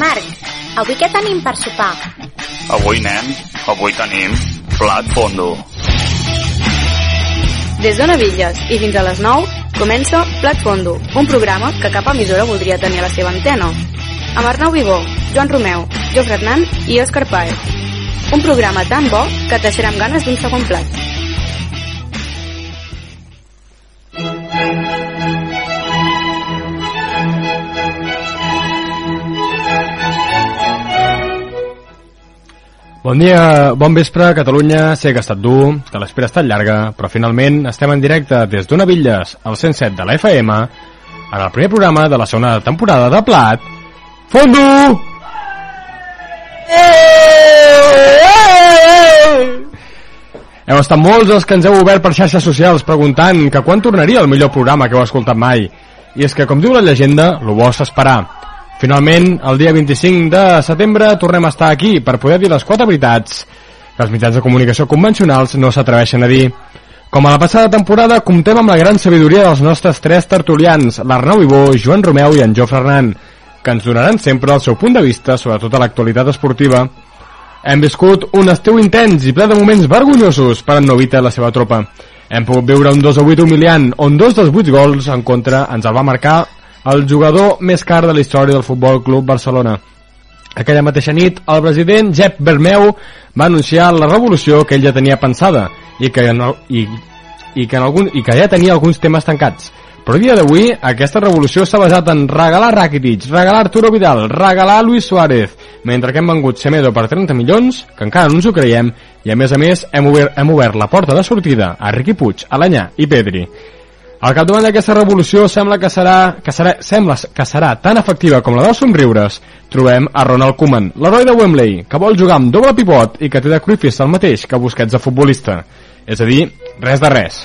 Marc, avui què tenim per sopar? Avui, nen, avui tenim plat fondo. Des de Navilles i fins a les 9 comença Plat Fondo, un programa que cap emissora voldria tenir a la seva antena. Amb Arnau Vigó, Joan Romeu, Jofre Hernán i Òscar Paez. Un programa tan bo que et deixarà amb ganes d'un segon plat. Bon dia, bon vespre, Catalunya. Sé que ha estat dur, que l'espera ha estat llarga, però finalment estem en directe des d'una Villes, al 107 de la FM, en el primer programa de la segona temporada de Plat. Fondo! Heu estat molts els que ens heu obert per xarxes socials preguntant que quan tornaria el millor programa que heu escoltat mai. I és que, com diu la llegenda, lo bo s'esperar. Finalment, el dia 25 de setembre tornem a estar aquí per poder dir les quatre veritats que els mitjans de comunicació convencionals no s'atreveixen a dir. Com a la passada temporada, comptem amb la gran sabidoria dels nostres tres tertulians, l'Arnau Ibó, Joan Romeu i en Jofre Hernán, que ens donaran sempre el seu punt de vista sobre tota l'actualitat esportiva. Hem viscut un estiu intens i ple de moments vergonyosos per en Novita i la seva tropa. Hem pogut veure un 2 a 8 humiliant, on dos dels 8 gols en contra ens el va marcar el jugador més car de la història del Futbol Club Barcelona. Aquella mateixa nit, el president Jep Bermeu va anunciar la revolució que ell ja tenia pensada i que, el, i, i, que en algun, i que ja tenia alguns temes tancats. Però a dia d'avui, aquesta revolució s'ha basat en regalar Rakitic, regalar Arturo Vidal, regalar Luis Suárez, mentre que hem vengut Semedo per 30 milions, que encara no ens ho creiem, i a més a més hem obert, hem obert la porta de sortida a Riqui Puig, Alanyà i Pedri. Al capdavant d'aquesta revolució sembla que serà, que serà, sembla que serà tan efectiva com la dels somriures. Trobem a Ronald Koeman, l'heroi de Wembley, que vol jugar amb doble pivot i que té de Cruyffista el mateix que Busquets de futbolista. És a dir, res de res.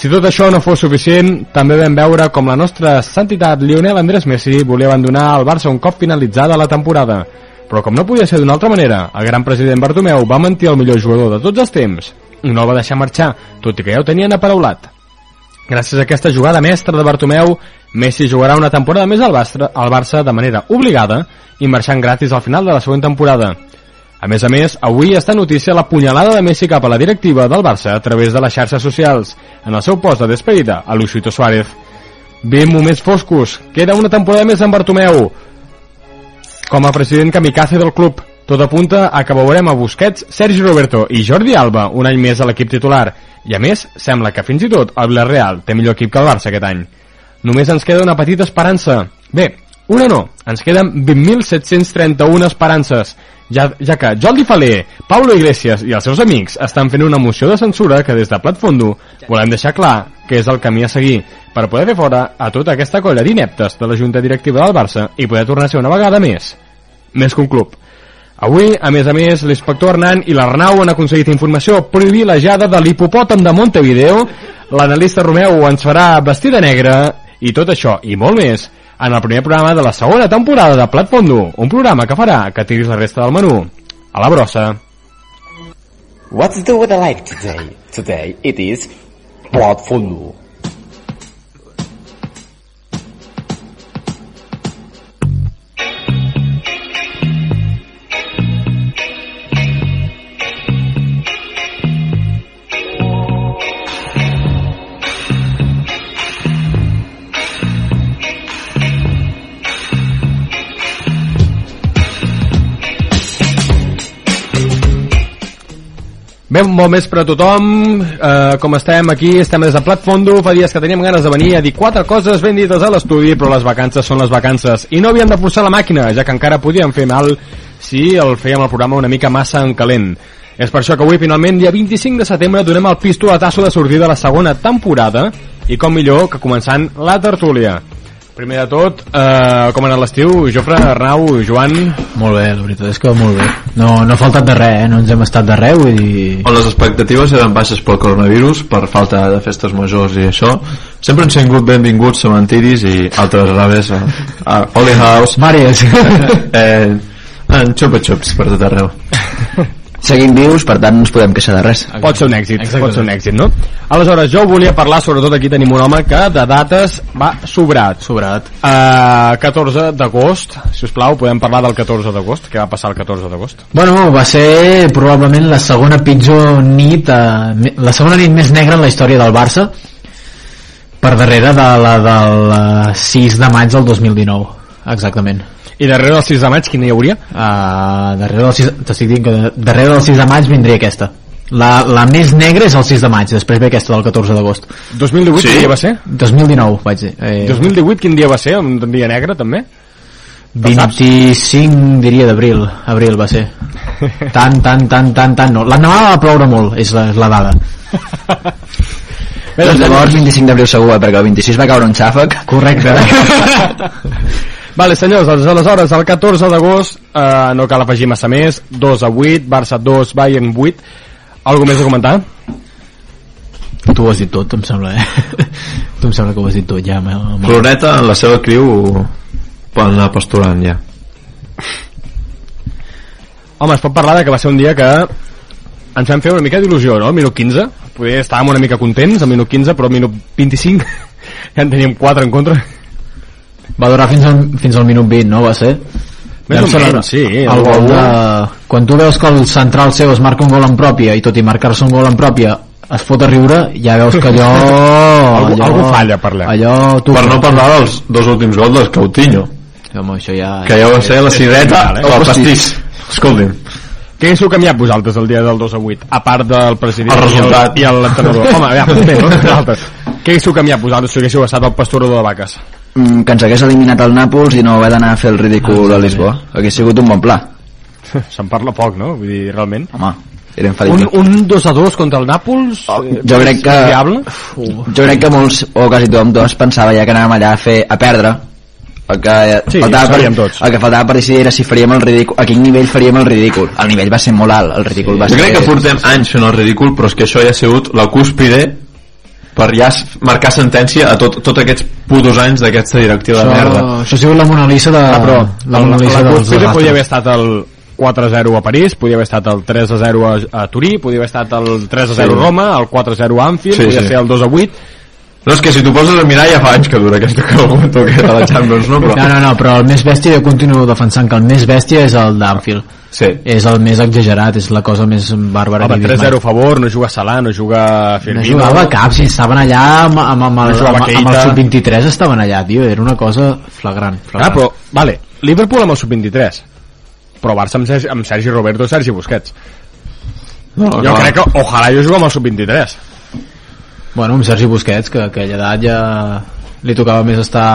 Si tot això no fos suficient, també vam veure com la nostra santitat Lionel Andrés Messi volia abandonar el Barça un cop finalitzada la temporada. Però com no podia ser d'una altra manera, el gran president Bartomeu va mentir el millor jugador de tots els temps i no el va deixar marxar, tot i que ja ho tenien aparaulat. Gràcies a aquesta jugada mestra de Bartomeu, Messi jugarà una temporada més al Barça, al Barça de manera obligada i marxant gratis al final de la següent temporada. A més a més, avui està notícia la punyalada de Messi cap a la directiva del Barça a través de les xarxes socials, en el seu post de despedida a Luisito Suárez. 20 moments foscos, queda una temporada més amb Bartomeu. Com a president kamikaze del club, tot apunta a que veurem a Busquets, Sergi Roberto i Jordi Alba un any més a l'equip titular, i a més, sembla que fins i tot el Villarreal té millor equip que el Barça aquest any. Només ens queda una petita esperança. Bé, una no, ens queden 20.731 esperances, ja, ja que Jordi Faler, Paulo Iglesias i els seus amics estan fent una moció de censura que des de Plat Fondo volem deixar clar que és el camí a seguir per poder fer fora a tota aquesta colla d'ineptes de la Junta Directiva del Barça i poder tornar a ser una vegada més, més que un club. Avui, a més a més, l'inspector Hernán i l'Arnau han aconseguit informació privilegiada de l'hipopòtam de Montevideo, l'analista Romeu ens farà vestir de negre, i tot això, i molt més, en el primer programa de la segona temporada de Plat Fondo, un programa que farà que tiris la resta del menú. A la brossa. What's the weather like today? Today it is Plat Fondo. Bé, molt més per a tothom, eh, com estem aquí, estem des de Plat Fondo, fa dies que teníem ganes de venir a dir quatre coses ben dites a l'estudi, però les vacances són les vacances, i no havíem de forçar la màquina, ja que encara podíem fer mal si el fèiem el programa una mica massa en calent. És per això que avui, finalment, dia 25 de setembre, donem el pistoletasso de sortida de la segona temporada, i com millor que començant la tertúlia. Primer de tot, eh, com ha anat l'estiu? Jofre, Arnau, Joan... Molt bé, la veritat és que molt bé. No, no ha faltat de res, eh? no ens hem estat de res, vull dir... On les expectatives eren baixes pel coronavirus, per falta de festes majors i això, sempre han sigut benvinguts cementiris i altres raves a, a Holy House, Màries. eh, en xupa-xups per tot arreu. seguim vius, per tant no ens podem queixar de res. Pot ser un èxit, Exactament. pot ser un èxit, no? Aleshores, jo volia parlar, sobretot aquí tenim un home que de dates va sobrat. Sobrat. Uh, 14 d'agost, si us plau, podem parlar del 14 d'agost, què va passar el 14 d'agost? Bueno, va ser probablement la segona pitjor nit, eh, me- la segona nit més negra en la història del Barça, per darrere de la del eh, 6 de maig del 2019, exactament. I darrere del 6 de maig, quin hi hauria? Uh, darrere del 6, t'estic dient que darrere del 6 de maig vindria aquesta. La, la més negra és el 6 de maig, després ve aquesta del 14 d'agost. 2018 Sí? quin dia va ser? 2019, vaig dir. Eh, 2018 quin dia va ser? Un dia negre, també? 25 diria d'abril abril va ser tant, tant, tant, tant, tant no l'endemà va ploure molt, és la, és la dada Bé, doncs llavors 25 d'abril segur, eh, perquè el 26 va caure un xàfec. correcte Vale, senyors, doncs, aleshores, el 14 d'agost, eh, no cal afegir massa més, 2 a 8, Barça 2, Bayern 8. Algo més a comentar? tu ho has dit tot, em sembla eh? tu em sembla que ho has dit tot ja. Floreta en la seva criu poden anar pasturant ja Home, es pot parlar de que va ser un dia que ens vam fer una mica d'il·lusió, no? Al minut 15, poder estàvem una mica contents al minut 15, però al minut 25 ja en teníem 4 en contra. Va durar fins al, fins al minut 20 no va ser? Més o sembla- menys, sí, el el gol de... quan tu veus que el central seu es marca un gol en pròpia i tot i marcar-se un gol en pròpia es fot a riure, ja veus que allò... Algú- allò, algú falla, parlem. Allò... Tu, per no parlar dels dos últims gols del Coutinho Home, això ja... que ja va ser la cireta o el pastís escolti'm Què haguéssiu canviat vosaltres el dia del 2 a 8? A part del president El resultat. i el- i l'entrenador. Home, ja, també, no? Què haguéssiu canviat vosaltres si haguéssiu estat el pasturador de vaques? Mm, que ens hagués eliminat el Nàpols i no haver d'anar a fer el ridícul a Lisboa. Hauria sigut un bon pla. Se'n parla poc, no? Vull dir, realment. Home, era Un, un 2 a 2 contra el Nàpols? Oh, eh, jo crec que- Viable? Jo crec que molts, o quasi tothom dos, pensava ja que anàvem allà a fer a perdre el que, Sí, faltava per, tots. el que faltava per decidir era si faríem el ridícul a quin nivell faríem el ridícul el nivell va ser molt alt, el ridícul va jo ser crec que portem anys fent el ridícul però és que això ja ha sigut la cúspide per ja marcar sentència a tot, tot aquests putos anys d'aquesta directiva de merda Això ha sigut la Mona Lisa de... Ah, però la la, Mona Lisa la dels cúspide desastres. podia haver estat el 4-0 a París, podia haver estat el 3-0 a, a Turí, podia haver estat el 3-0 a Sí. Roma, el 4-0 a Anfield, Sí, podia sí. ser el 2-8. No, és que si t'ho poses a mirar ja fa anys que dura aquesta que aguanto aquesta de la Champions no? Però, No, no, no, però el més bèstia, jo continuo defensant que el més bèstia és el d'Anfield. sí. És el més exagerat, és la cosa més bàrbara Home, que he vist 3-0 a favor, no juga Salah, no juga No Firmino. jugava cap, si estaven allà amb, amb, amb, el, No amb, amb el Keita. sub-23 estaven allà, tio, era una cosa flagrant. Ah, flagrant. però, vale, Liverpool amb el sub-23, però Barça amb Sergi, amb Sergi Roberto i Sergi Busquets. no, Jo clar. crec que ojalà jo jugo amb el sub-23. Bueno, amb Sergi Busquets, que a aquella edat ja li tocava més estar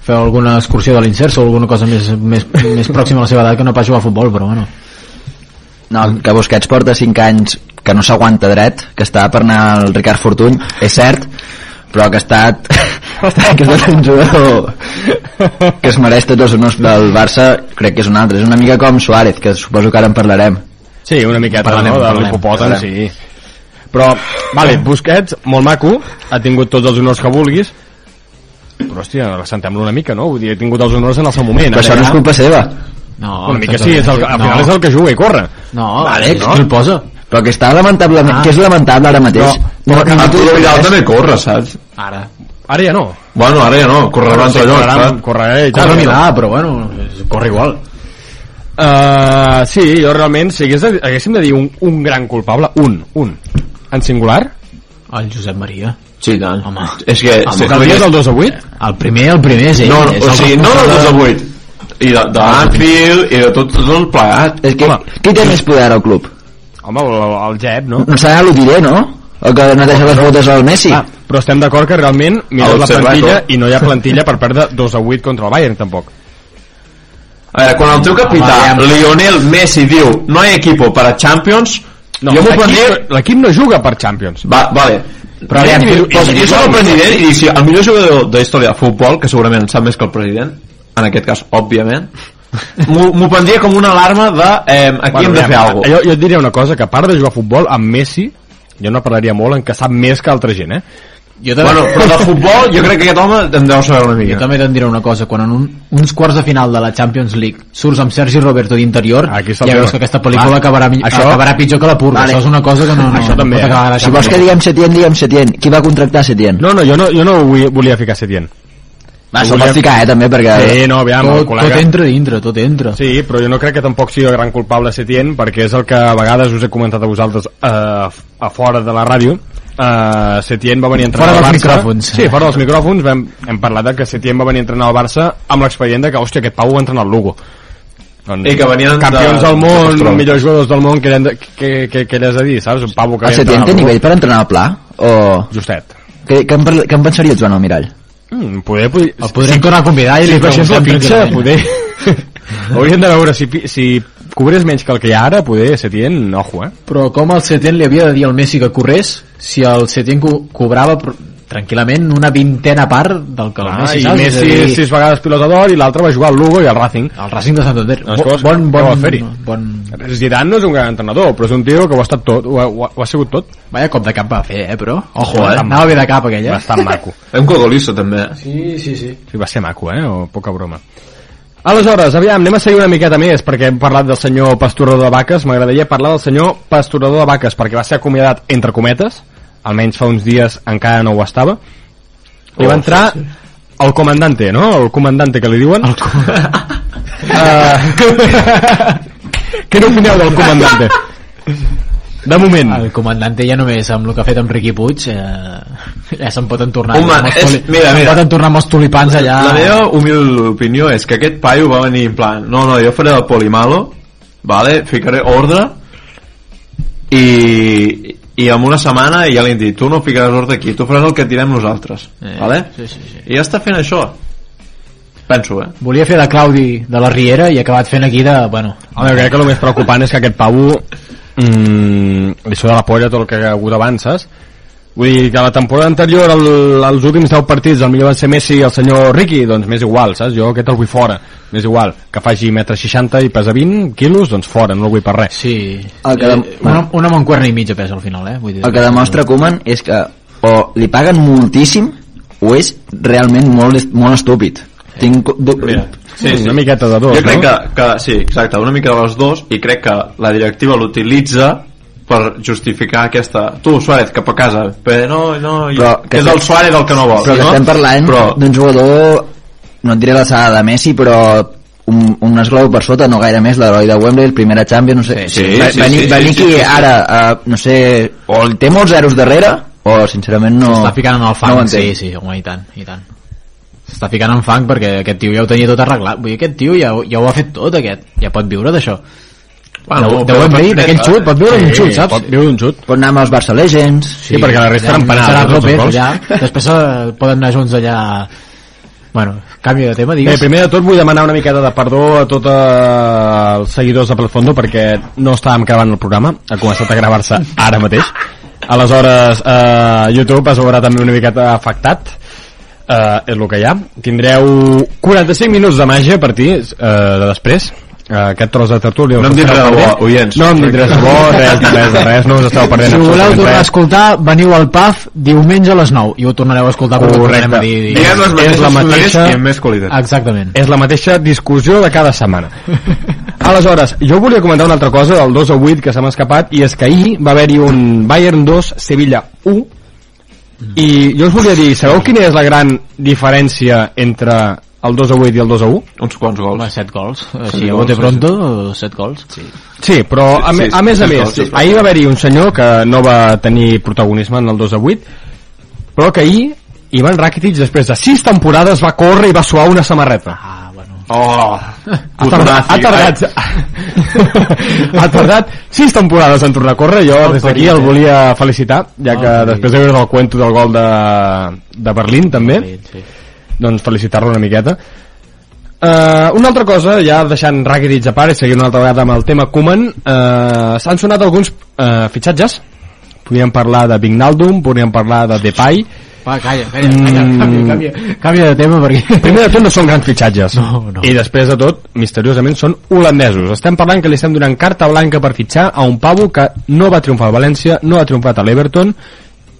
fer alguna excursió de l'incert o alguna cosa més, més, més pròxima a la seva edat que no pas jugar a futbol, però bueno. no, que Busquets porta 5 anys que no s'aguanta dret que està per anar al Ricard Fortuny és cert però que ha estat, que ha estat un jugador que es mereix tots els honors del Barça crec que és un altre, és una mica com Suárez que suposo que ara en parlarem Sí, una miqueta, Parlarem, no? De l'hipopòtam, sí. Però, vale, Busquets, molt maco, ha tingut tots els honors que vulguis, però, hòstia, assentem-lo una mica, no? Vull dir, ha tingut els honors en el seu moment. però això no és culpa seva No, Una mica sí, és el, al final no. és el que juga i corre. No, Vale, no? no? el posa? però que està lamentablement, Ah. que és lamentable ara mateix No, no, no, Arturo Vidal també corre, saps? Ara. Ara ja no. Bueno, ara ja no, correrà un altre lloc, correrà, correrà i. Corre Milà, però bueno, corre igual. Uh, sí, jo realment, si hagués de, haguéssim de dir un, un gran culpable, un, un, en singular, El Josep Maria. Sí, tant. Home. És que... Home, sí, que el dia del 2 a 8, El primer, el primer és ell. no, no, és o el sigui, no responsable 2 a 8 i de, de l'Anfield i de tot, tot el plegat és que, Home. qui té més poder al club? home, el, el Jep, no? no serà l'Udiré, no? el que neteja les botes al Messi Ah, però estem d'acord que realment mires la plantilla i no hi ha plantilla per perdre 2 a 8 contra el Bayern, tampoc. A veure, quan el teu capità, Lionel Messi, diu no hi ha equipo para Champions, No, jo m'ho prendria... l'equip no juga per Champions. Va, vale. Però aviam, jo, jo soc el president i si el millor jugador de la història de futbol, que segurament en sap més que el president, en aquest cas, òbviament, m'ho prendria com una alarma de eh, aquí hem de fer alguna cosa. Jo, jo et diria una cosa, que a part de jugar a futbol, amb Messi, jo no parlaria molt en que sap més que altra gent, eh? Jo també, Bueno, però de futbol jo crec que aquest home en deu saber una jo mica. també te'n diré una cosa, quan en un, uns quarts de final de la Champions League surts amb Sergi Roberto d'interior, Aquí està ja veus tema. que aquesta pel·lícula Va, acabarà, això- acabarà pitjor que la purga. Vale. Això és una cosa que no, no, Això també, no pot acabar de Si vols que diguem Setién, diguem Setién. Qui va contractar Setién? No, no, jo no, jo no vull, volia ficar Setién. Va, se'l pots ficar, eh, també, perquè... Sí, no, aviam, Tot, col·lega... tot entra dintre, tot entra. Sí, però jo no crec que tampoc sigui el gran culpable Setién, perquè és el que a vegades us he comentat a vosaltres eh, a fora de la ràdio. Uh, Setién va venir a entrenar Fora al dels Barça. micròfons. Sí, fora dels micròfons vam, hem parlat de que Setién va venir a entrenar al Barça amb l'expedient de que, hòstia, aquest Pau va entrenar al Lugo. Doncs, I que venien de- campions del de món, Castrol. millors jugadors del món, que, eren de, que, que, que ell has de dir, saps? Un Pau que El havia Setién entrenat té nivell per entrenar al pla? O... Justet. Què, què, en, què en pensaria el Joan Almirall? Mm, poder, poder, El podrem tornar a convidar i si li la preguntem fitxa, tranquil·lament. poder... Hauríem de veure si, si cobrés menys que el que hi ha ara, poder Setién, ojo, eh? Però com el Setien li havia de dir al Messi que corrés si el Setien co cobrava tranquil·lament una vintena part del que el Ah, Messi, I saps? Messi dir, sis vegades pilota d'or i l'altre va jugar al Lugo i al Racing. el Racing de Santander. Coses bon, va bon, fer-hi. bon, Zidane no és un gran entrenador, però és un tio que ho ha estat tot, ho ha, ho ha, ho ha sigut tot. Vaya cop de cap va fer, eh, però... Ojo, eh? Anava bé de cap, aquell, eh? Bastant maco. Un cogolisso, també. Sí, sí, sí. Sí, va ser maco, eh? O poca broma. Aleshores, aviam, anem a seguir una miqueta més, perquè hem parlat del senyor pasturador de vaques, m'agradaria parlar del senyor pasturador de vaques, perquè va ser acomiadat entre cometes, almenys fa uns dies encara no ho estava, i va entrar el comandante, no? El comandante que li diuen. El Què n'opineu del comandante? De moment. El comandante ja només amb el que ha fet amb Riqui Puig eh, ja se'n pot entornar Home, amb és- tuli- mira, se'n mira. pot entornar amb els tulipans allà La meva humil opinió és que aquest paio va venir en plan, no, no, jo faré el polimalo, vale, ficaré ordre, i, i en una setmana ja li han dit, tu no ficaràs ordre aquí, tu faràs el que et direm nosaltres, Eh, vale? sí, sí, sí. I ja està fent això. Penso, eh? volia fer de Claudi de la Riera i ha acabat fent aquí de, bueno, Home, jo crec que el més preocupant és que aquest Pau mm, li suda la polla tot el que ha hagut saps? Vull dir que la temporada anterior, el, els últims 10 partits, el millor van ser Messi i el senyor Ricky, doncs m'és igual, saps? Jo aquest el vull fora, m'és igual. Que faci metre 60 i pesa 20 quilos, doncs fora, no el vull per res. sí El que dem- eh, una, una mancuerna i mitja pesa al final eh? Vull dir, El que demostra Koeman és que o li paguen moltíssim o és realment molt, molt estúpid. Tinc... Du... Mira, Sí, sí. Una miqueta de dos, jo crec no? que, que, sí, exacte, una mica de les dos, i crec que la directiva l'utilitza per justificar aquesta... Tu, Suárez, cap a casa. Però no, no, Però que, és el Suárez el que no vol. Però que no? estem parlant Però, d'un jugador, no et diré l'alçada de Messi, però un, un esglau per sota, no gaire més, l'heroi de Wembley, el primera Champions, no sé. Sí, sí, Va- sí, venir, sí, sí, venir sí, sí, sí. ara, uh, no sé, o li té molts zeros darrere, o sincerament no... s'està ficant en el no fang ho sí, sí, home, i tant, i tant s'està ficant en fang perquè aquest tio ja ho tenia tot arreglat vull dir, aquest tio ja, ja ho ha fet tot aquest ja pot viure d'això bueno, de Wembley, d'aquell xut, pot viure d'un xut, saps? Pot viure d'un xut. Pot anar amb els Barça Legends, Sí, perquè la resta eren penals, Serà López, allà. Després eh, poden anar junts allà... Bueno, canvi de tema, Bé, digues. primer de tot vull demanar una miqueta de perdó a tots els seguidors de Pelfondo perquè no estàvem gravant el programa, ha començat a gravar-se ara mateix. Aleshores, eh, YouTube es veurà també una miqueta afectat, eh, és el que hi ha. Tindreu 45 minuts de màgia a partir eh, de després, eh, aquest tros de tertúlia. No em dit res de bo, oients. No em dit res de bo, res, res de res, no us esteu perdent Si voleu absolutament tornar a res. escoltar, veniu al PAF diumenge a les 9 i ho tornareu a escoltar perquè Correcte. tornarem a dir... Diguem les és mateixes la mateixa... mateixa- i amb més qualitat. Exactament. és la mateixa discussió de cada setmana. Aleshores, jo volia comentar una altra cosa del 2 a 8 que se m'ha escapat i és que ahir va haver-hi un Bayern 2, Sevilla 1 i jo us volia dir, sabeu quina és la gran diferència entre el 2 a 8 i el 2 a 1? Uns quants gols. Home, 7 gols. Set Si a gols, bote pronto, 7 gols. Sí. Sí, però a, Sí, me, sí, a més a més, sí. ahir va haver-hi un senyor que no va tenir protagonisme en el 2 a 8 però que ahir Ivan Rakitic després de 6 temporades va córrer i va suar una samarreta Ah. Oh, ha tardat, ha tardat, ha tardat sis temporades en tornar a córrer jo des d'aquí el volia felicitar ja que Oh, després de veure el cuento del gol de, de Berlín també sí. doncs felicitar-lo una miqueta Uh, una altra cosa, ja deixant Rakitic a part i seguint una altra vegada amb el tema Koeman, uh, s'han sonat alguns uh, fitxatges. Podríem parlar de Vignaldum, podríem parlar de Depay. Va, calla, calla, calla, Mm. canvia, canvia, canvia de tema perquè... Primer de tot no són grans fitxatges. No, no. I després de tot, misteriosament, són holandesos. Estem parlant que li estem donant carta blanca per fitxar a un pavo que no va triomfar al València, no ha triomfat a l'Everton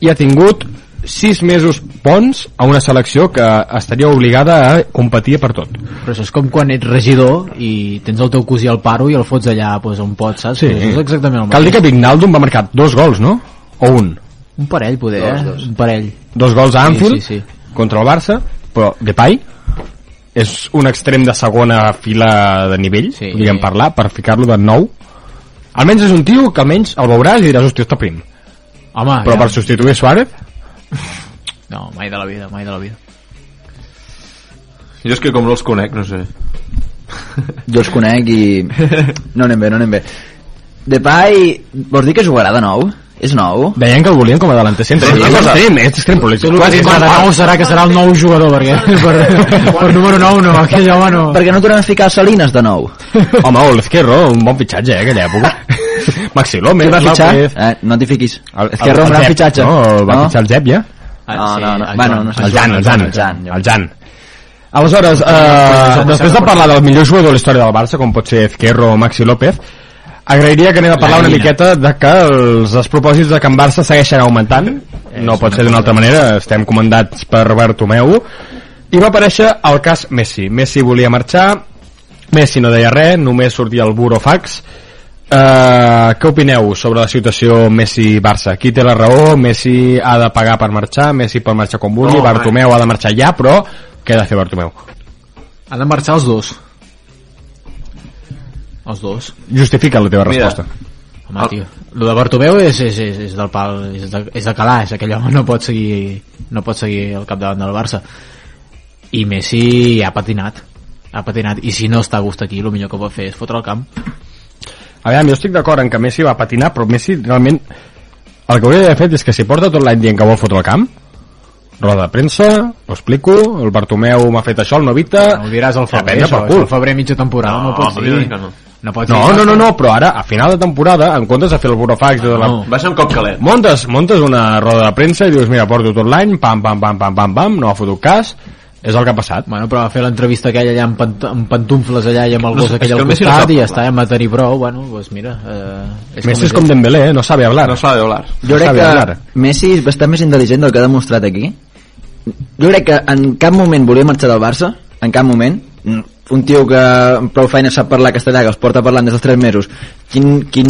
i ha tingut sis mesos bons a una selecció que estaria obligada a competir per tot. Però això és com quan ets regidor i tens el teu cosí al paro i el fots allà pues, on pots, saps? Sí. Pues és exactament el Cal dir mateix. que Vignaldum va marcar dos gols, no? O un? Un parell, poder, Dos, eh? dos. Un parell. Dos gols a Sí, Anfield sí, sí. contra el Barça, però Depay és un extrem de segona fila de nivell, Sí. podríem parlar, per ficar-lo de nou. Almenys és un tio que almenys el veuràs i diràs, hòstia, està prim. Home, Però ja. per substituir Suárez, No, mai de la vida, mai de la vida. Jo és que com no els conec, no sé. Jo els conec i... No anem bé, no anem bé. Depay, vols dir que jugarà de nou? És nou? deien que el volien com a delanter centre. Sí, Sí, cosa- extrem, és extrem, però Quasi quasi de nou serà que serà el nou jugador, perquè per, per número 9 no, aquell home no. Per què no tornem a ficar Salinas de nou? Home, o l'Ezquerro, un bon fitxatge, eh, aquella època. Maxi López, Qui va fitxar? López. Eh, no t'hi fiquis. El, Esquerra, un gran fitxatge. No, el va No? fitxar el Zep, ja. Ah, No, sí, no, no. el Bueno, no sé. El Jan, el Jan, El Jan, el Jan. Aleshores, eh, després de parlar del millor jugador de la història del Barça, com pot ser Ezquerro o Maxi López, agrairia que anem a parlar La una miqueta de que els despropòsits de Can Barça segueixen augmentant, no pot ser d'una altra manera, estem comandats per Bartomeu, i va aparèixer el cas Messi. Messi volia marxar, Messi no deia res, només sortia el burofax. Uh, què opineu sobre la situació Messi-Barça? Qui té la raó? Messi ha de pagar per marxar, Messi pot marxar com vulgui, No, Bartomeu ha de marxar ja, però què ha de fer Bartomeu? Han de marxar els dos. Els dos. Justifica la teva Mira. resposta. Home, tio. Lo de Bartomeu és, és, és, és del pal, és de, és de calaix, aquell home no pot seguir, no pot seguir al capdavant del Barça. I Messi ha patinat. Ha patinat. I si no està a gust aquí, el millor que pot fer és fotre al camp. A veure, jo estic d'acord en que Messi va patinar, però Messi realment el que hauria d'haver fet és que si porta tot l'any dient que vol fotre el camp, roda de premsa, ho explico, el Bartomeu m'ha fet això, el Novita... No ho diràs al febrer, això, cul. al febrer mitja temporada, no, No, pots dir. no. No pots No, no, no, no, però ara, a final de temporada, en comptes de fer el burofax de la... No. Va ser un cop calent. Montes, montes una roda de premsa i dius, mira, porto tot l'any, pam, pam, pam, pam, pam, pam, no ha fotut cas, és el que ha passat. Bueno, però va fer l'entrevista aquella allà amb, pant amb pantufles allà i amb el No gos sé, aquell és que al no costat sap i ja està, ja m'ha tenir prou, bueno, pues mira... Eh, Messi és com Dembélé, eh? no sabe hablar. No sabe hablar. Jo crec sabe que hablar. Messi és bastant més intel·ligent del que ha demostrat aquí. Jo crec que en cap moment volia marxar del Barça, en cap moment. Un tio que amb prou feina sap parlar castellà, que els porta parlant des dels 3 mesos. Quin, quin,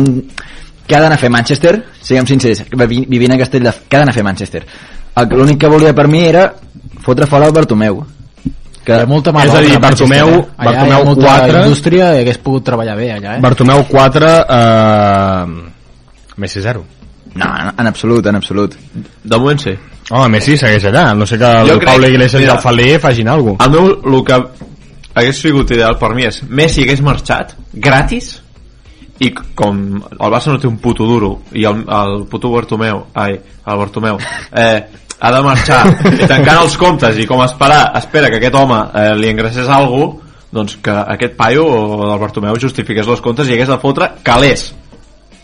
què ha d'anar a fer Manchester? Siguem sincers, vi- vivint a Castelldà, què ha d'anar a fer Manchester? L'únic que volia per mi era fotre fora el Bartomeu. Que, Hi ha molta mà És a dir, Bartomeu- eh? allà hi Bartomeu ha molta 4. indústria i hagués pogut treballar bé allà, eh? Bartomeu 4, eh... Messi 0. no, en absolut, en absolut. De moment sí. Home, Messi segueix allà, no sé que el crec- Pablo Iglesias i el Falé facin alguna cosa. El meu, el que hagués sigut ideal per mi és Messi hagués marxat gratis i com el Barça no té un puto duro i el, el puto Bartomeu ai, el Bartomeu eh, ha de marxar i tancant els comptes i com esperar, espera que aquest home eh, li ingressés alguna doncs que aquest paio o del Bartomeu justifiqués els comptes i hagués de fotre calés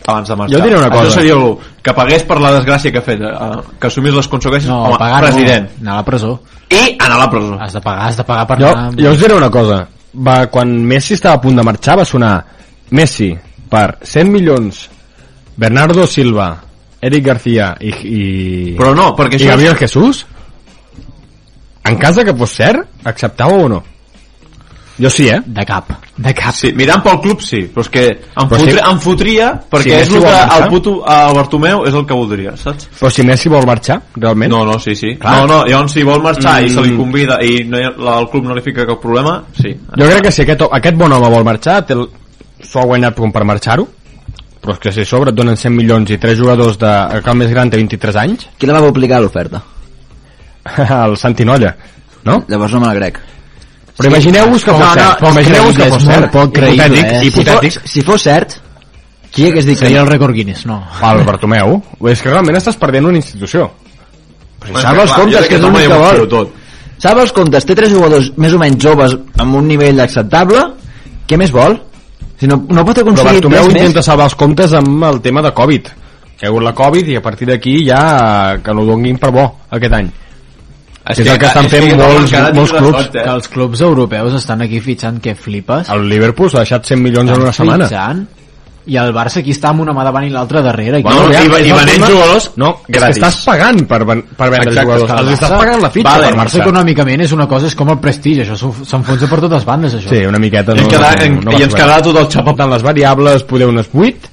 abans de marxar. Jo diré una cosa. Això seria el, que pagués per la desgràcia que ha fet, eh, que assumís les conseqüències No, com a pagar president. no, anar a la presó. I anar a la presó. Has de pagar, has de pagar per Jo, anar... jo us diré una cosa. Va, quan Messi estava a punt de marxar va sonar Messi per 100 milions Bernardo Silva Eric García i, i, Però no, perquè i això... Gabriel Jesús en cas de que fos cert acceptàveu o no? Jo sí, eh? De cap, de cap. Sí, mirant pel club sí, però és que em, Però fotre, sí. em fotria perquè Sí, és el que marxar. el puto el Bartomeu és el que voldria, saps? però si Messi vol marxar, realment No, no, sí, sí. Clar. No, no, llavors si vol marxar i se li Mm. convida i no, el club no li fica cap problema, sí. jo crec que si aquest, aquest bon home vol marxar té el- s'ho ha guanyat com per marxar-ho però és que si a sobre et donen 100 milions i 3 jugadors de, que el més gran té 23 anys Qui la va publicar l'oferta? el Santinolla no? Llavors no me la crec. Però imagineu-vos que No, fos no, cert. però poc imagineu-vos que fos cert. poc creïble, hipotètic, eh? Si hipotètic fos, si fos cert, qui hagués dit que Seria el rècord Guinness, no. el Bartomeu. És que realment estàs perdent una institució. Però si saps els comptes que és no l'únic que vol? tot. Sabe els comptes, té tres jugadors més o menys joves amb un nivell acceptable, què més vol? Si no, no pot però aconseguir Bartomeu res intenta més. salvar els comptes amb el tema de Covid. Hi ha hagut la Covid i a partir d'aquí ja que no donguin per bo aquest any és, el que estan fent molts, molts clubs eh? Que els clubs europeus estan aquí fitxant que flipes. el Liverpool s'ha deixat 100 milions en una setmana Fitxant i el Barça aquí està amb una mà davant i l'altra darrere i Bueno, clar, i, i és venent jugadors No, és que gratis. estàs pagant per, ven- per vendre Exacte, jugadors. és que el Els estàs pagant la fitxa Vale, per el Barça marxar. econòmicament és una cosa, és com el prestigi això s'enfonsa per totes bandes això Sí, una miqueta. I ens, quedarà, en, va i ens quedarà tot el xapó Aportant les variables, poder unes 8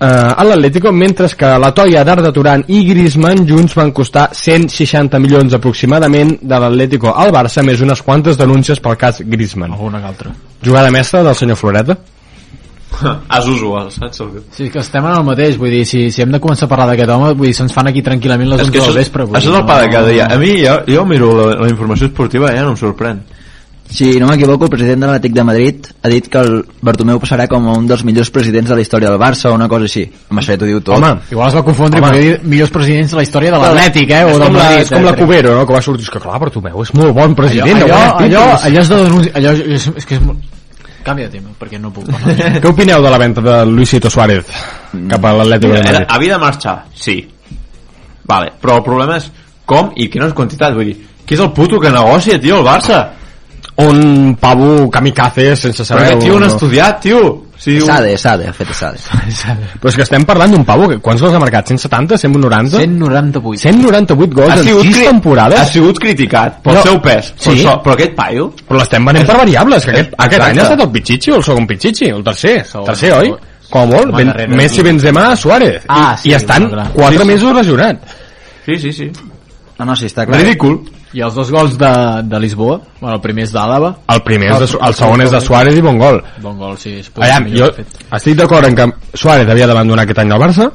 uh, a l'Atlético, mentre que la Toia d'Arda Turan i Griezmann junts van costar 160 milions aproximadament de l'Atlético al Barça, més unes quantes denúncies pel cas Griezmann. alguna que altra Jugada mestra del senyor Floreta? as usual, saps? Sí, que estem en el mateix, vull dir, si, si hem de començar a parlar d'aquest home, vull dir, se'ns fan aquí tranquil·lament les És 11 que això, del vespre. vull això és el pa de cada dia. A mi, jo, jo miro la, la informació esportiva i ja no em sorprèn. Si no m'equivoco, el president de l'Atlètic de Madrid ha dit que el Bartomeu passarà com a un dels millors presidents de la història del Barça o una cosa així. Amb això ja t'ho diu tot. Home, Igual es va confondre Home. i volia dir millors presidents de la història de l'Atlètic, eh? O és del com, la, Madrid, és com eh, la. Cubero, no? que va sortir, és que clar, Bartomeu és molt bon president. allò, allò, allò, allò és de denúncia, allò és, és que és molt... Canvia de tema, perquè no puc parlar. Què opineu de la venda de Luisito Suárez cap a l'Atlético de Era, Madrid? havia de marxar, sí. Vale, però el problema és com i quines quantitats, vull dir, qui és el puto que negocia, tio, el Barça? Un pavo kamikaze sense Però saber... aquest tio on- no ha estudiat, tio. Si diu... Sade, Sade, ha fet Sade. Però és que estem parlant d'un pavo, que quants gols ha marcat? 170? 190? 198. 198 gols en 6 cri- temporades? ha sigut criticat pel No. seu pes. Sí. Però, això, però aquest paio... Però l'estem venent per variables, que aquest, aquest any ha estat el Pichichi o el segon Pichichi, el tercer, Segon, tercer, oi? Com a molt, Home, ben, Messi. Benzema, Suárez. Ah, I, sí, I estan clar. 4 Sí, sí. mesos lesionat. Sí, sí, sí. No, no, sí, està clar. Ridícul. I els dos gols de, de Lisboa, bueno, el primer és d'Àlava, El primer és de, Su- el segon és de Suárez i bon gol. bon gol, sí. És Aviam, jo millor, de fet. estic d'acord en que Suárez havia d'abandonar aquest any al Barça,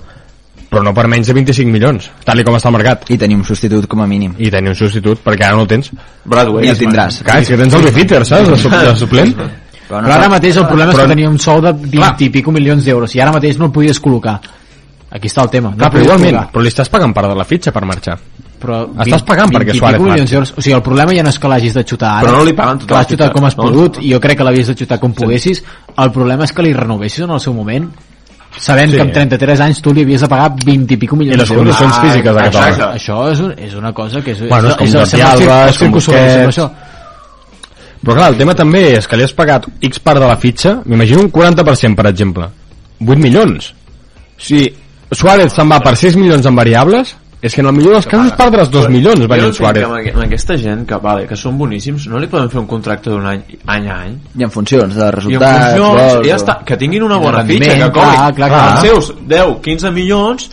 però no per menys de 25 milions, tal i com està el mercat. I tenim un substitut com a mínim. I tenir un substitut, perquè ara no el tens. Bradway. I el tindràs. Clar, és que tens el Befiter, saps? De, sup de suplent. Però Però ara mateix el problema és Però- que tenia un sou de 20 i pico milions d'euros i ara mateix no el podies col·locar. Aquí està el tema. No Clar, el però igualment, col·locar. però li estàs pagant part de la fitxa per marxar. Però Estàs pagant perquè 20 i Suárez milions d'euros. O sigui, el problema ja no és que l'hagis de xutar ara. Però no li paguen tota Que la l'has xutat com has no? pogut i jo crec que l'havies de xutar com poguessis. El problema és que li renovessis en el seu moment sabent Sí. que amb 33 anys tu li havies de pagar 20 i pico I milions les d'euros. condicions físiques d'aquest home. exacte. Això és, un, és una cosa que és... Bueno, és com és, Jordi sembla Alba, és com Busquets. això. Però clar, el tema també és que li has pagat X part de la fitxa, m'imagino un 40%, per exemple. 8 milions. Si Suárez se'n va per 6 milions en variables, és que en el millor dels casos perdràs 2 milions entenc Suárez. que amb, aqu- amb aquesta gent que, vale, que són boníssims, no li podem fer un contracte d'un any, any a any? I en funcions de I en resultats... funcions, gols, ja està, que tinguin una I bona fitxa, que clar, cobrin clar, clar. els seus 10, 15 milions,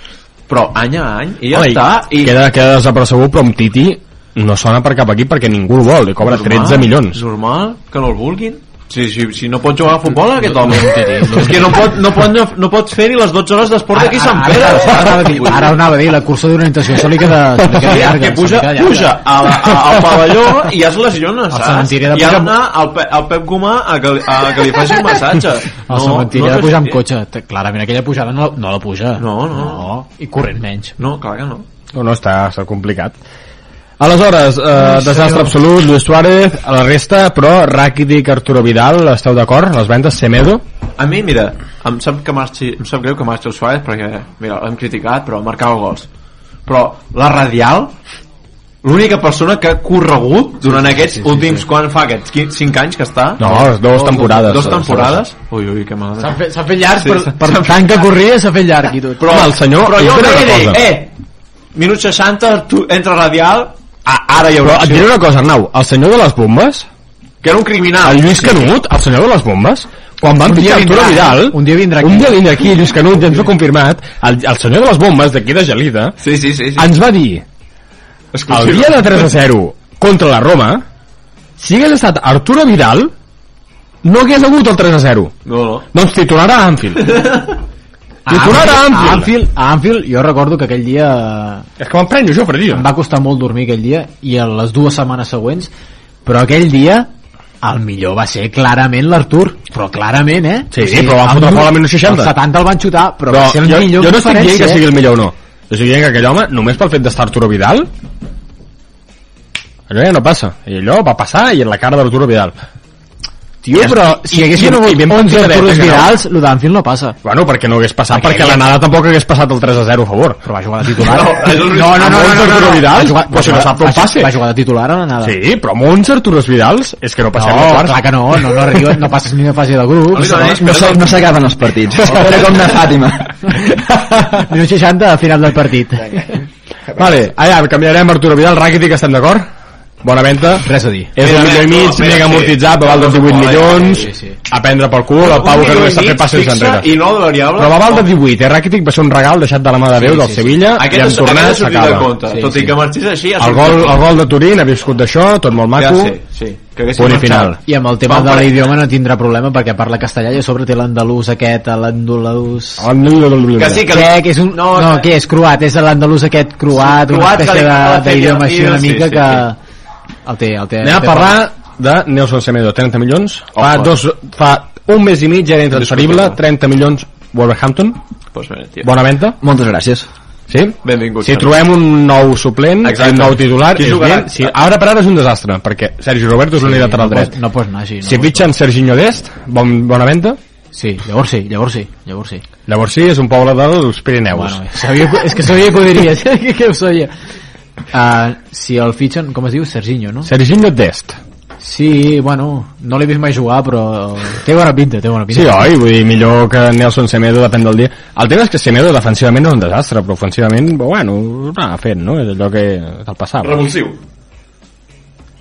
però any a any, i ja Home, i està. I Queda, queda desapercebut, però amb Titi no sona per cap aquí perquè ningú el vol, li cobra 13 milions. Normal, que no el vulguin. Si, si, si no pot jugar a futbol aquest home no, és que no pot, no pot, no pot fer ni les 12 hores d'esport aquí a Sant Pere Ara, ara, anava a dir, ara anava a dir, la cursa d'orientació se li queda, se li queda llarga. que puja, queda llarga. puja a la, a, al pavelló i ja es lesiona, saps? I ha d'anar al, Pe, al Pep Gomà a que, li- a que li faci un massatge. El cementiri ha de pujar amb cotxe. Clarament aquella pujada no, no la puja. No, no. no. I corrent menys. No, clar que no. No, no, està, està complicat. Aleshores, eh, desastre absolut, Luis Suárez, a la resta, però Rakitic, Arturo Vidal, esteu d'acord? Les vendes, Semedo? A mi, mira, em sap, que marxi, em sap greu que marxi el Suárez perquè, mira, l'hem criticat, però marcava gols. Però la Radial, l'única persona que ha corregut durant aquests sí, sí, últims, sí. quan fa aquests 5 anys que està? No, dues temporades. Dos temporades? Ui, ui, que mal. S'ha fet, s'ha fet llarg, Sí, sí, per, per tant que corria s'ha fet llarg i tot. Però, Home, el senyor- però jo jo diré crec una que cosa. eh, minut 60, tu, entra Radial, a, ara hi Però haurà et diré una cosa, Arnau, el senyor de les bombes, que era un criminal. el Lluís Canut, el senyor de les bombes, quan van pitjar Arturo vindrà, Vidal, eh? Un dia vindrà aquí. un dia vindrà aquí, Lluís Canut, ja ens ho ha confirmat, el, el senyor de les bombes d'aquí de Gelida, Sí, sí, sí. sí. ens va dir, el Exclusiu. dia de 3 a 0 contra la Roma, si hagués estat Arturo Vidal, no hagués hagut el 3 a 0. No, no. Doncs titular a Anfield. Titular a a Anfield. Anfield, a Anfield, jo recordo que aquell dia És que m'emprenyo jo, Fredillo. em va costar molt dormir aquell dia i a les dues setmanes següents, però aquell dia el millor va ser clarament l'Artur, però clarament, eh? Sí, sí, però van fotre fora al minut 60. El 70 el van xutar, però, Però va ser el jo, millor jo no estic dient que sigui el millor o no. Jo estic dient que aquell home, només pel fet d'estar Arturo Vidal, allò ja no passa. I allò va passar i en la cara d'Arturo Vidal. Tio, però si i- haguessin i- hagut i ben 11 pensadet, Arturos eh, que no. Vidals, el d'Anfield no passa. Bueno, perquè no hagués passat, Perquè perquè, la ja- nada tampoc hagués passat el 3 a 0 a favor. Però va jugar de titular. No, no, no, no, no, no, no, no. Vidal? Va jugar, Però si no sap com va, passe. va jugar de titular a la nada. Sí, però amb 11 Arturos Vidals és que no passem no, de quarts. clar que no, no, no, arriba, no passes ni una fase de grup. Doni, No, s'ha- no s'acaben els partits. Era com una Fàtima. Minut 60 a final del partit. Vale, allà, canviarem Arturo Vidal, Rakitic, estem d'acord? Bona venda. Res a dir. És un milió i mig, mira, mega sí. amortitzat, va valdre 18 Vale, milions, sí, sí. a prendre pel cul, el Pau que només sap fer passes enrere. I no de variable. Però va valdre 18, eh? Rakitic va ser un regal deixat de la mà de Déu Sí, del sí, sí. Sevilla, i Aquest, en és, tornar aquest ha sortit de s'acaba. compte. Sí, Tot sí. i que marxés així... ha El gol, el gol de Turín ha viscut d'això, tot molt maco. Ja, sí, sí. Que Punt i final. I amb el tema Va, de l'idioma no tindrà problema perquè parla castellà i a sobre té l'andalús aquest, l'andalús... Que sí, que... Que, que és un... No, no què és? Croat, és l'andalús aquest croat, Sí, una croat que espècie d'idioma així una sí, mica sí, que... El té, el té. Anem a parlar de Nelson Semedo, 30 milions. Fa, Ojo. dos, fa un mes i mig era intransferible, Discutible. 30 milions Wolverhampton. Pues bé, tio. Bona venda. Moltes gràcies. Sí? Benvingut. Si trobem un nou suplent, Exacte. un nou titular, Qui és bien. Si, ara per ara és un desastre, perquè Sergi Roberto és l'únic no lateral pots- dret. No pots anar així. No Si fitxen Serginho Dest, bon, bona venda. Sí, llavors sí, llavors sí, llavors sí. Llavors sí, és un poble dels Pirineus. Bueno, sabia, és que sabia que ho diries, que, que ho sabia. Uh, si el fitxen, com es diu? Serginho, no? Serginho Dest. Sí, bueno, no l'he vist mai jugar, però té bona pinta, té bona pinta. Sí, oi? Vull dir, millor que Nelson Semedo, depèn del dia. El tema és que Semedo defensivament és un desastre, però ofensivament, bueno, anava fent, no? És allò que del passat. Revulsiu.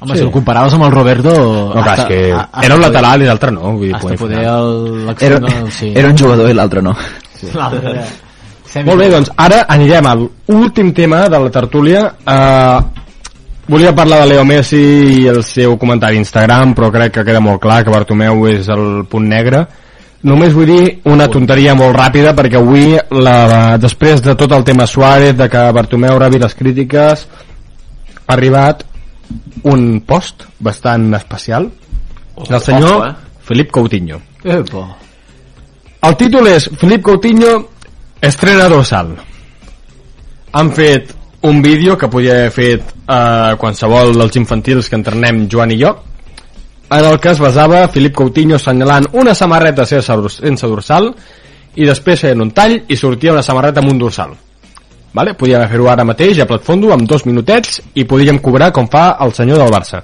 Home, sí. si el comparaves amb el Roberto... No, clar, és que era un lateral i l'altre no. Vull dir, Hasta poder el- Era, sí. era un jugador i l'altre no. L'altre era- Semi- Molt bé, doncs ara anirem a l'últim tema de la tertúlia. Uh, volia parlar de Leo Messi i el seu comentari a Instagram, però crec que queda molt clar que Bartomeu és el punt negre. Només vull dir una tonteria molt ràpida perquè avui, la, després de tot el tema Suárez, de que Bartomeu rebi les crítiques, ha arribat un post bastant especial del senyor ojo, eh? Felip Coutinho. Epa. El títol és Felip Coutinho estrena dorsal. Han fet un vídeo que podia haver fet eh, qualsevol dels infantils que entrenem Joan i jo, en el que es basava Felip Coutinho assenyalant una samarreta sense, dors- sense dorsal i després feien un tall i sortia una samarreta amb un dorsal. Vale? Podíem fer-ho ara mateix a plat fondo amb dos minutets i podríem cobrar com fa el senyor del Barça.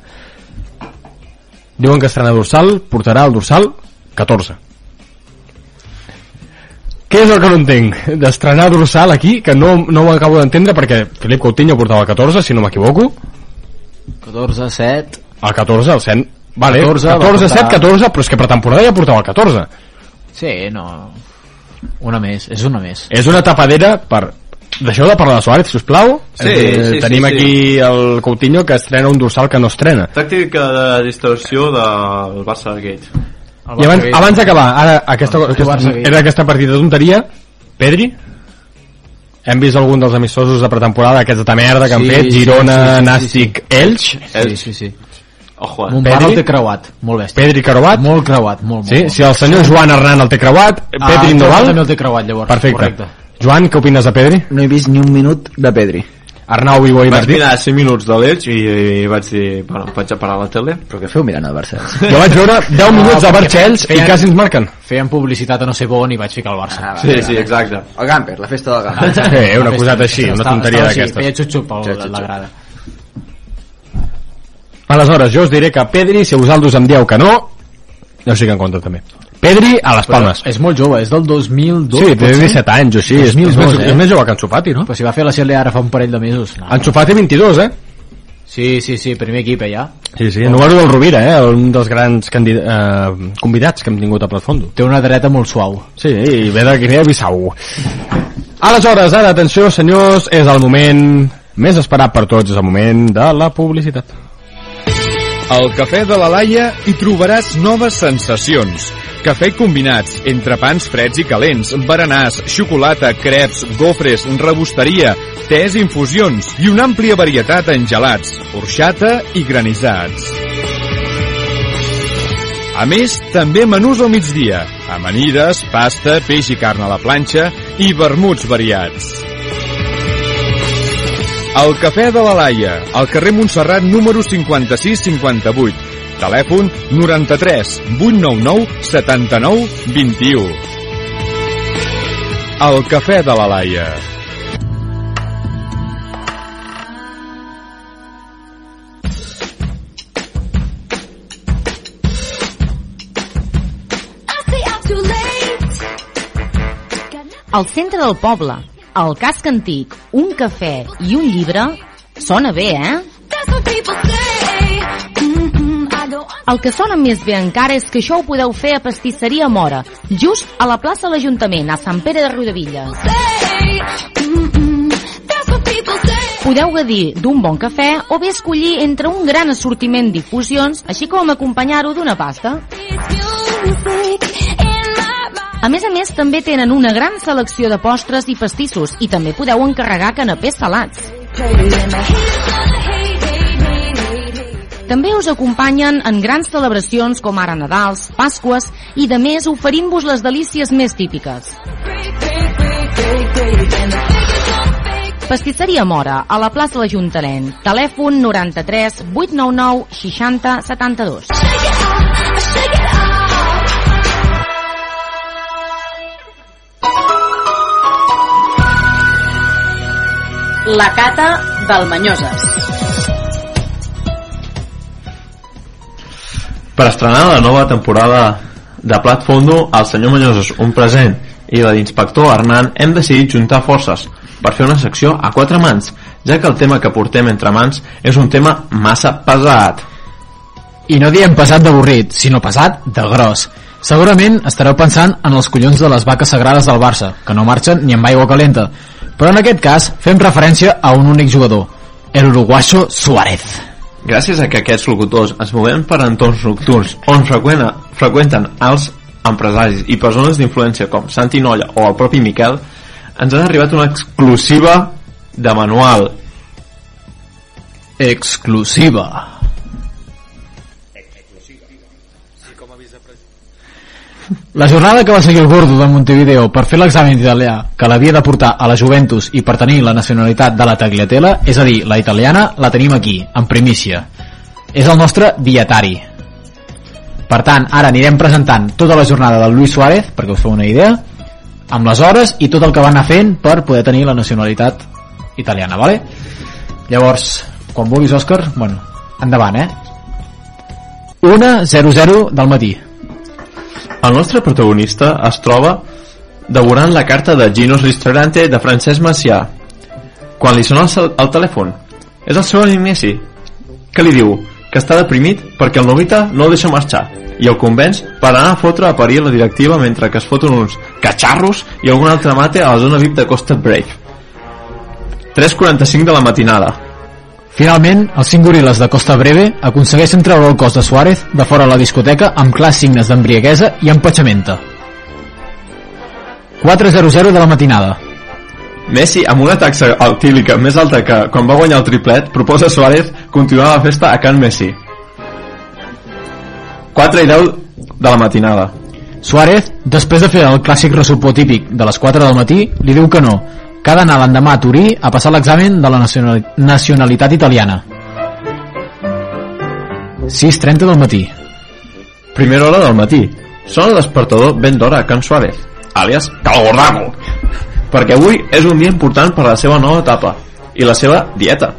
Diuen que estrena dorsal, portarà el dorsal 14. Què és el que no entenc? D'estrenar dorsal aquí, que no, no ho acabo d'entendre perquè Felip Coutinho portava el 14, si no m'equivoco. 14, 7... El 14, el 100... Vale, 14, 14, va 14 7, portar- 14, però és que per temporada ja portava el 14. Sí, no... Una més, és una més. És una tapadera per... Deixeu de parlar de Suárez, sisplau. Sí, Eh, sí, sí, Tenim sí. aquí el Coutinho que estrena un dorsal que no estrena. Tàctica de distorsió del Barça Gate. I abans, abans d'acabar, ara aquesta, aquesta, era aquesta partida de tonteria, Pedri, hem vist algun dels amistosos de pretemporada, aquests de merda que han Sí, fet, sí, Girona, sí, sí, sí, Nàstic, Elx, Sí, sí, sí. Ojo, eh? Mon Pedri? pare el té creuat, molt bèstia. Pedri creuat, Molt creuat, molt, molt. sí? molt. si el senyor Joan Hernan el té creuat, Ah, Pedri no val? també el té creuat, llavors. Perfecte. Correcte. Joan, què opines de Pedri? No he vist ni un minut de Pedri. Arnau Vigo i Vaig Martí? mirar 5 minuts de l'Elx i, i vaig dir, bueno, vaig a parar la tele. Però què feu mirant el Barça? Jo vaig veure 10 minuts de perquè Barcells i quasi ens marquen. Feien publicitat a no sé on i vaig ficar el Barça. Sí, sí, exacte. El Gamper, la festa del Gamper. Eh, una coseta festa- així, una tonteria d'aquestes. Feia xup-xup Sí, a la grada. Aleshores, jo us diré que Pedri, si vosaltres em dieu que no, jo sí que en compte també. Pedri a les Palmes. És molt jove, és del 2002. Sí, té pot ser? 17 anys o així. És, és, 2002, més, eh? és més jove que Ansu Fati, no? Però si va fer la Sele ara fa un parell de mesos. No. Ansu Fati 22, eh? Sí, sí, sí, primer equip eh, ja. Sí, sí, número del Rovira, eh? Un dels grans candid eh, convidats que hem tingut a Platfondo. Té una dreta molt suau. Sí, i ve de Guinea-Bissau. Aleshores, ara, atenció, senyors, és el moment més esperat per tots, és el moment de la publicitat. Al Cafè de la Laia hi trobaràs noves sensacions. Cafè combinats, entrepans freds i calents, berenars, xocolata, creps, gofres, rebosteria, tés i infusions i una àmplia varietat en gelats, orxata i granissats. A més, també menús al migdia, amanides, pasta, peix i carn a la planxa i vermuts variats. El Cafè de la Laia, al carrer Montserrat número 56-58. Telèfon 93 899 79 21. El cafè de la Laia. Al centre del poble, al casc antic, un cafè i un llibre... Sona bé, eh? El que sona més bé encara és que això ho podeu fer a Pastisseria Mora, just a la plaça de l'Ajuntament, a Sant Pere de Riudevilles. Podeu gaudir d'un bon cafè o bé escollir entre un gran assortiment d'infusions, així com acompanyar-ho d'una pasta. A més a més, també tenen una gran selecció de postres i pastissos i també podeu encarregar canapés salats. També us acompanyen en grans celebracions com ara Nadals, Pasques i de més oferint-vos les delícies més típiques. Pastisseria Mora, a la plaça de l'Ajuntament. Telèfon 93 899 60 72. La cata del Manyoses. Per estrenar la nova temporada de Plat Fondo, el senyor Manyoses, un present, i la d'inspector Hernán hem decidit juntar forces per fer una secció a quatre mans, ja que el tema que portem entre mans és un tema massa pesat. I no diem pesat d'avorrit, sinó pesat de gros. Segurament estareu pensant en els collons de les vaques sagrades del Barça, que no marxen ni amb aigua calenta, però en aquest cas fem referència a un únic jugador, el uruguayo Suárez. Gràcies a que aquests locutors es movem per entorns nocturns on freqüenta, freqüenten els empresaris i persones d'influència com Santi Nolla o el propi Miquel, ens han arribat una exclusiva de manual. Exclusiva. La jornada que va seguir el gordo de Montevideo per fer l'examen d'italià que l'havia de portar a la Juventus i per tenir la nacionalitat de la Tagliatella, és a dir, la italiana, la tenim aquí, en primícia. És el nostre dietari. Per tant, ara anirem presentant tota la jornada del Luis Suárez, perquè us feu una idea, amb les hores i tot el que va anar fent per poder tenir la nacionalitat italiana, vale? Llavors, quan vulguis, Òscar, bueno, endavant, eh? 1-0-0 del matí. El nostre protagonista es troba devorant la carta de Gino's Ristorante de Francesc Macià quan li sona el, el telèfon. És el seu Messi, que li diu que està deprimit perquè el Novita no el deixa marxar i el convenç per anar a fotre a parir la directiva mentre que es foten uns catxarros i algun altre mate a la zona VIP de Costa Brave. 3.45 de la matinada. Finalment, els cinc goril·les de Costa Breve aconsegueixen treure el cos de Suárez de fora la discoteca amb clars signes d'embriaguesa i empatxamenta. 4.00 de la matinada. Messi, amb una taxa altílica més alta que quan va guanyar el triplet, proposa a Suárez continuar la festa a Can Messi. 4 i 10 de la matinada. Suárez, després de fer el clàssic ressupó típic de les 4 del matí, li diu que no, que ha d'anar l'endemà a Turí a passar l'examen de la nacionali nacionalitat italiana. 6.30 del matí. Primera hora del matí. Sona el despertador ben d'hora a Can Suárez, àlies Calgordaco, perquè avui és un dia important per a la seva nova etapa i la seva dieta.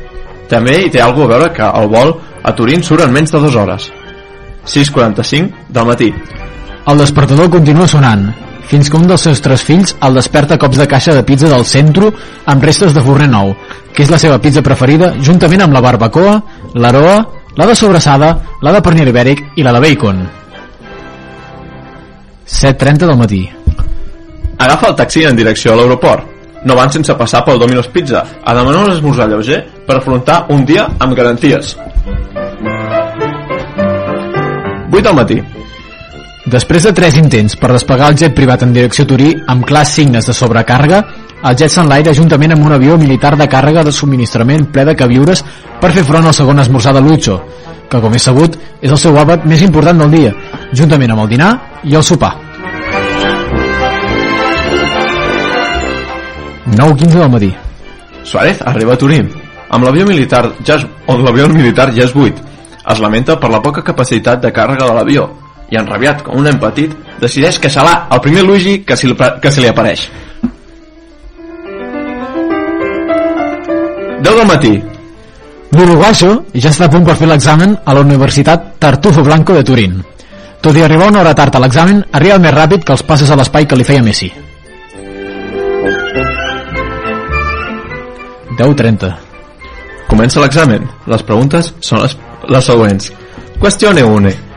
També hi té alguna a veure que el vol a Turín surt en menys de dues hores. 6.45 del matí. El despertador continua sonant, fins que un dels seus tres fills el desperta a cops de caixa de pizza del centro amb restes de forner nou, que és la seva pizza preferida, juntament amb la barbacoa, l'aroa, la de sobrassada, la de pernil ibèric i la de bacon. 7.30 del matí. Agafa el taxi en direcció a l'aeroport. No van sense passar pel Domino's Pizza a demanar un esmorzar lleuger per afrontar un dia amb garanties. 8 del matí. Després de tres intents per desplegar el jet privat en direcció a Turí amb clars signes de sobrecàrrega, el jet s'enlaira juntament amb un avió militar de càrrega de subministrament ple de queviures per fer front al segon esmorzar de Lucho, que com és sabut és el seu àpat més important del dia, juntament amb el dinar i el sopar. 9.15 del matí. Suárez arriba a Turín, amb l'avió militar ja és, on l'avió militar ja és buit. Es lamenta per la poca capacitat de càrrega de l'avió i, enrabiat com un nen petit, decideix caçalar el primer Luigi que se li, que se li apareix. 10 del matí. L'uruguaixo ja està a punt per fer l'examen a la Universitat Tartufo Blanco de Turín. Tot i arribar una hora tard a l'examen, arriba més ràpid que els passes a l'espai que li feia Messi. 10.30 Comença l'examen. Les preguntes són les, les següents. Questione 1.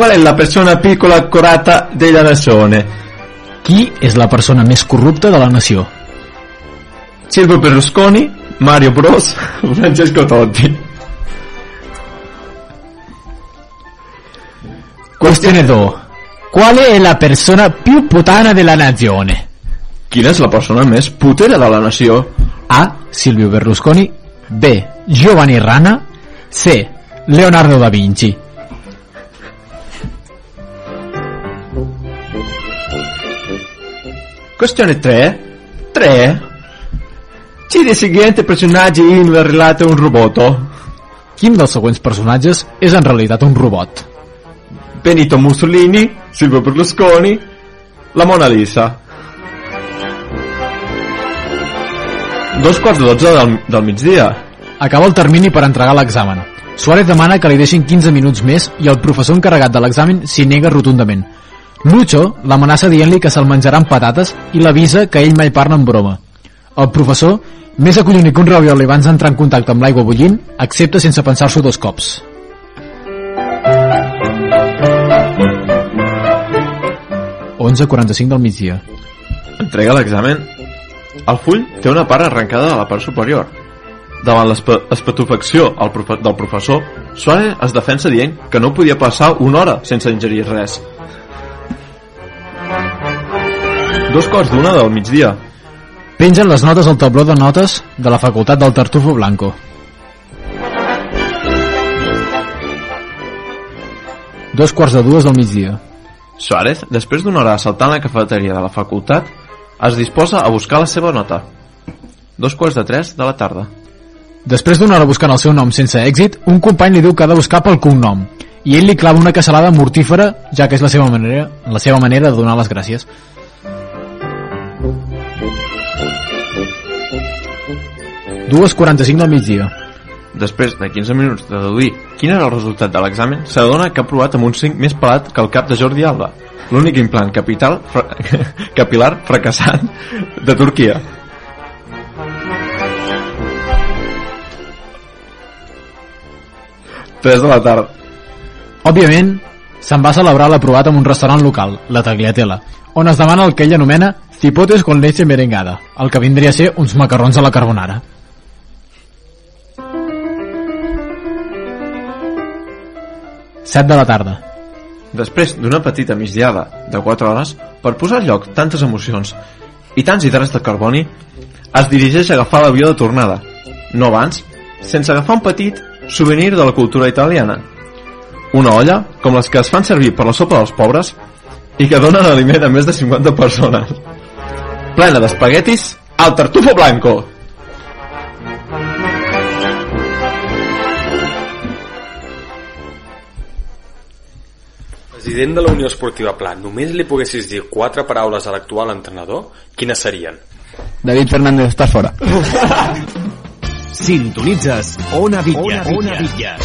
Qual è la persona piccola corata della nazione? Qui és la persona més corrupta de la nació? Silvio Berlusconi, Mario Bros, Francesco Totti. Questione 2. Qual è la persona più putana della nazione? Quina és la persona més putera de la nació? A. Silvio Berlusconi B. Giovanni Rana C. Leonardo da Vinci Questione 3. 3. Citi il seguente personaggi in relato a un robot. Quin dels següents personatges és en realitat un robot? Benito Mussolini, Silvio Berlusconi, la Mona Lisa. Dos quarts de dotze del, del migdia. Acaba el termini per entregar l'examen. Suárez demana que li deixin 15 minuts més i el professor encarregat de l'examen s'hi nega rotundament. Lucho l'amenaça dient-li que se'l menjarà amb patates i l'avisa que ell mai parla en broma. El professor, més acollonit que un ravioli abans d'entrar en contacte amb l'aigua bullint, accepta sense pensar-s'ho dos cops. Onze 45 del migdia. Entrega l'examen. El full té una part arrencada de la part superior. Davant l'espetufacció profe del professor, Suárez es defensa dient que no podia passar una hora sense ingerir res. Dos quarts d'una del migdia. Pengen les notes al tabló de notes de la facultat del Tartufo Blanco. Dos quarts de dues del migdia. Suárez, després d'una hora assaltant la cafeteria de la facultat, es disposa a buscar la seva nota. Dos quarts de tres de la tarda. Després d'una hora buscant el seu nom sense èxit, un company li diu que ha de buscar pel cognom i ell li clava una caçalada mortífera, ja que és la seva manera, la seva manera de donar les gràcies. Dues 45 del migdia. Després de 15 minuts de deduir quin era el resultat de l'examen, s'adona que ha provat amb un 5 més pelat que el cap de Jordi Alba, l'únic implant capital fra capilar fracassat de Turquia. Tres de la tarda. Òbviament, se'n va celebrar l'aprovat en un restaurant local, la Tagliatella, on es demana el que ell anomena cipotes con leche merengada, el que vindria a ser uns macarrons a la carbonara. Set de la tarda. Després d'una petita migdiada de 4 hores, per posar lloc tantes emocions i tants hidrats de carboni, es dirigeix a agafar l'avió de tornada, no abans, sense agafar un petit souvenir de la cultura italiana. Una olla, com les que es fan servir per la sopa dels pobres, i que donen aliment a més de 50 persones. Plena d'espaguetis al tartufo blanco. President de la Unió Esportiva Pla, només li poguessis dir quatre paraules a l'actual entrenador, quines serien? David Fernández, estàs fora. Sintonitzes Ona Vitlla. Ona Vitlla.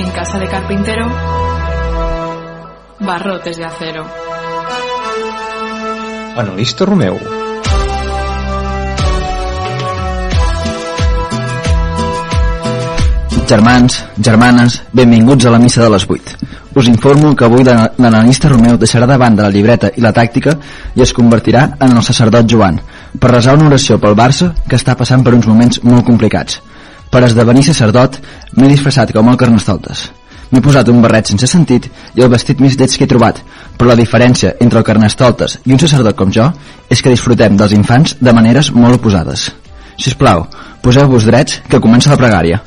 En casa de carpintero, barrotes de acero. Analista Romeu. Germans, germanes, benvinguts a la missa de les 8. Us informo que avui l'analista Romeu deixarà de banda la llibreta i la tàctica i es convertirà en el sacerdot Joan per resar una oració pel Barça que està passant per uns moments molt complicats. Per esdevenir sacerdot m'he disfressat com el carnestoltes. M'he posat un barret sense sentit i el vestit més lleig que he trobat, però la diferència entre el carnestoltes i un sacerdot com jo és que disfrutem dels infants de maneres molt oposades. Si us plau, poseu-vos drets que comença la pregària.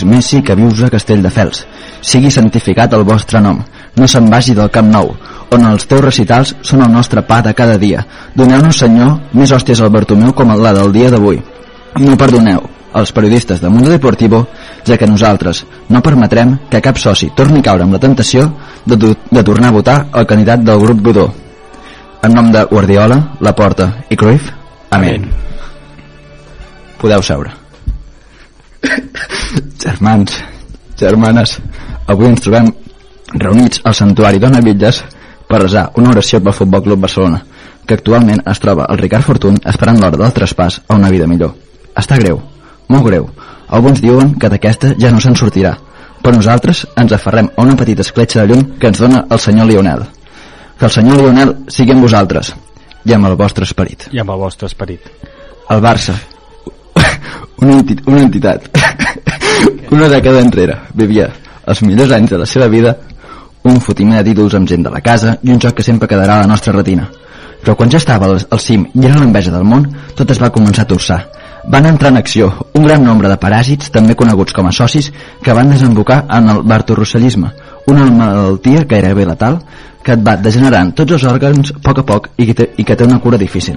Andrés Messi que vius a Castelldefels. Sigui santificat el vostre nom. No se'n vagi del Camp Nou, on els teus recitals són el nostre pa de cada dia. Doneu-nos, Senyor, més hòsties al Bartomeu com la del dia d'avui. No perdoneu els periodistes de Mundo Deportivo, ja que nosaltres no permetrem que cap soci torni a caure amb la tentació de, de tornar a votar el candidat del grup Godó. En nom de Guardiola, Laporta i Cruyff, amén. Podeu seure. Germans, germanes, avui ens trobem reunits al Santuari Dona Villes per resar una oració pel Futbol Club Barcelona, que actualment es troba el Ricard Fortuny esperant l'hora del traspàs a una vida millor. Està greu, molt greu. Alguns diuen que d'aquesta ja no se'n sortirà, però nosaltres ens aferrem a una petita escletxa de llum que ens dona el senyor Lionel. Que el senyor Lionel sigui amb vosaltres i amb el vostre esperit. I amb el vostre esperit. El Barça, una, enti una entitat, una dècada enrere, vivia els millors anys de la seva vida un fotiment de títols amb gent de la casa i un joc que sempre quedarà a la nostra retina. Però quan ja estava al, cim i era l'enveja del món, tot es va començar a torçar. Van entrar en acció un gran nombre de paràsits, també coneguts com a socis, que van desembocar en el bartorossellisme, una malaltia que era bé letal, que et va degenerant tots els òrgans a poc a poc i que té, i que té una cura difícil.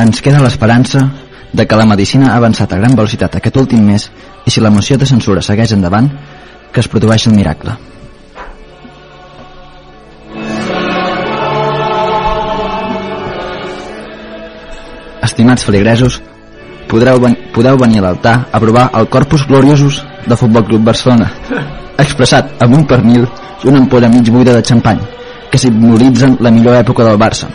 Ens queda l'esperança de que la medicina ha avançat a gran velocitat aquest últim mes i si la moció de censura segueix endavant, que es produeixi el miracle. Estimats feligresos, podreu, ven podeu venir a l'altar a provar el Corpus Gloriosus del Futbol Club Barcelona, expressat amb un pernil i una ampolla mig buida de xampany, que simbolitzen la millor època del Barça.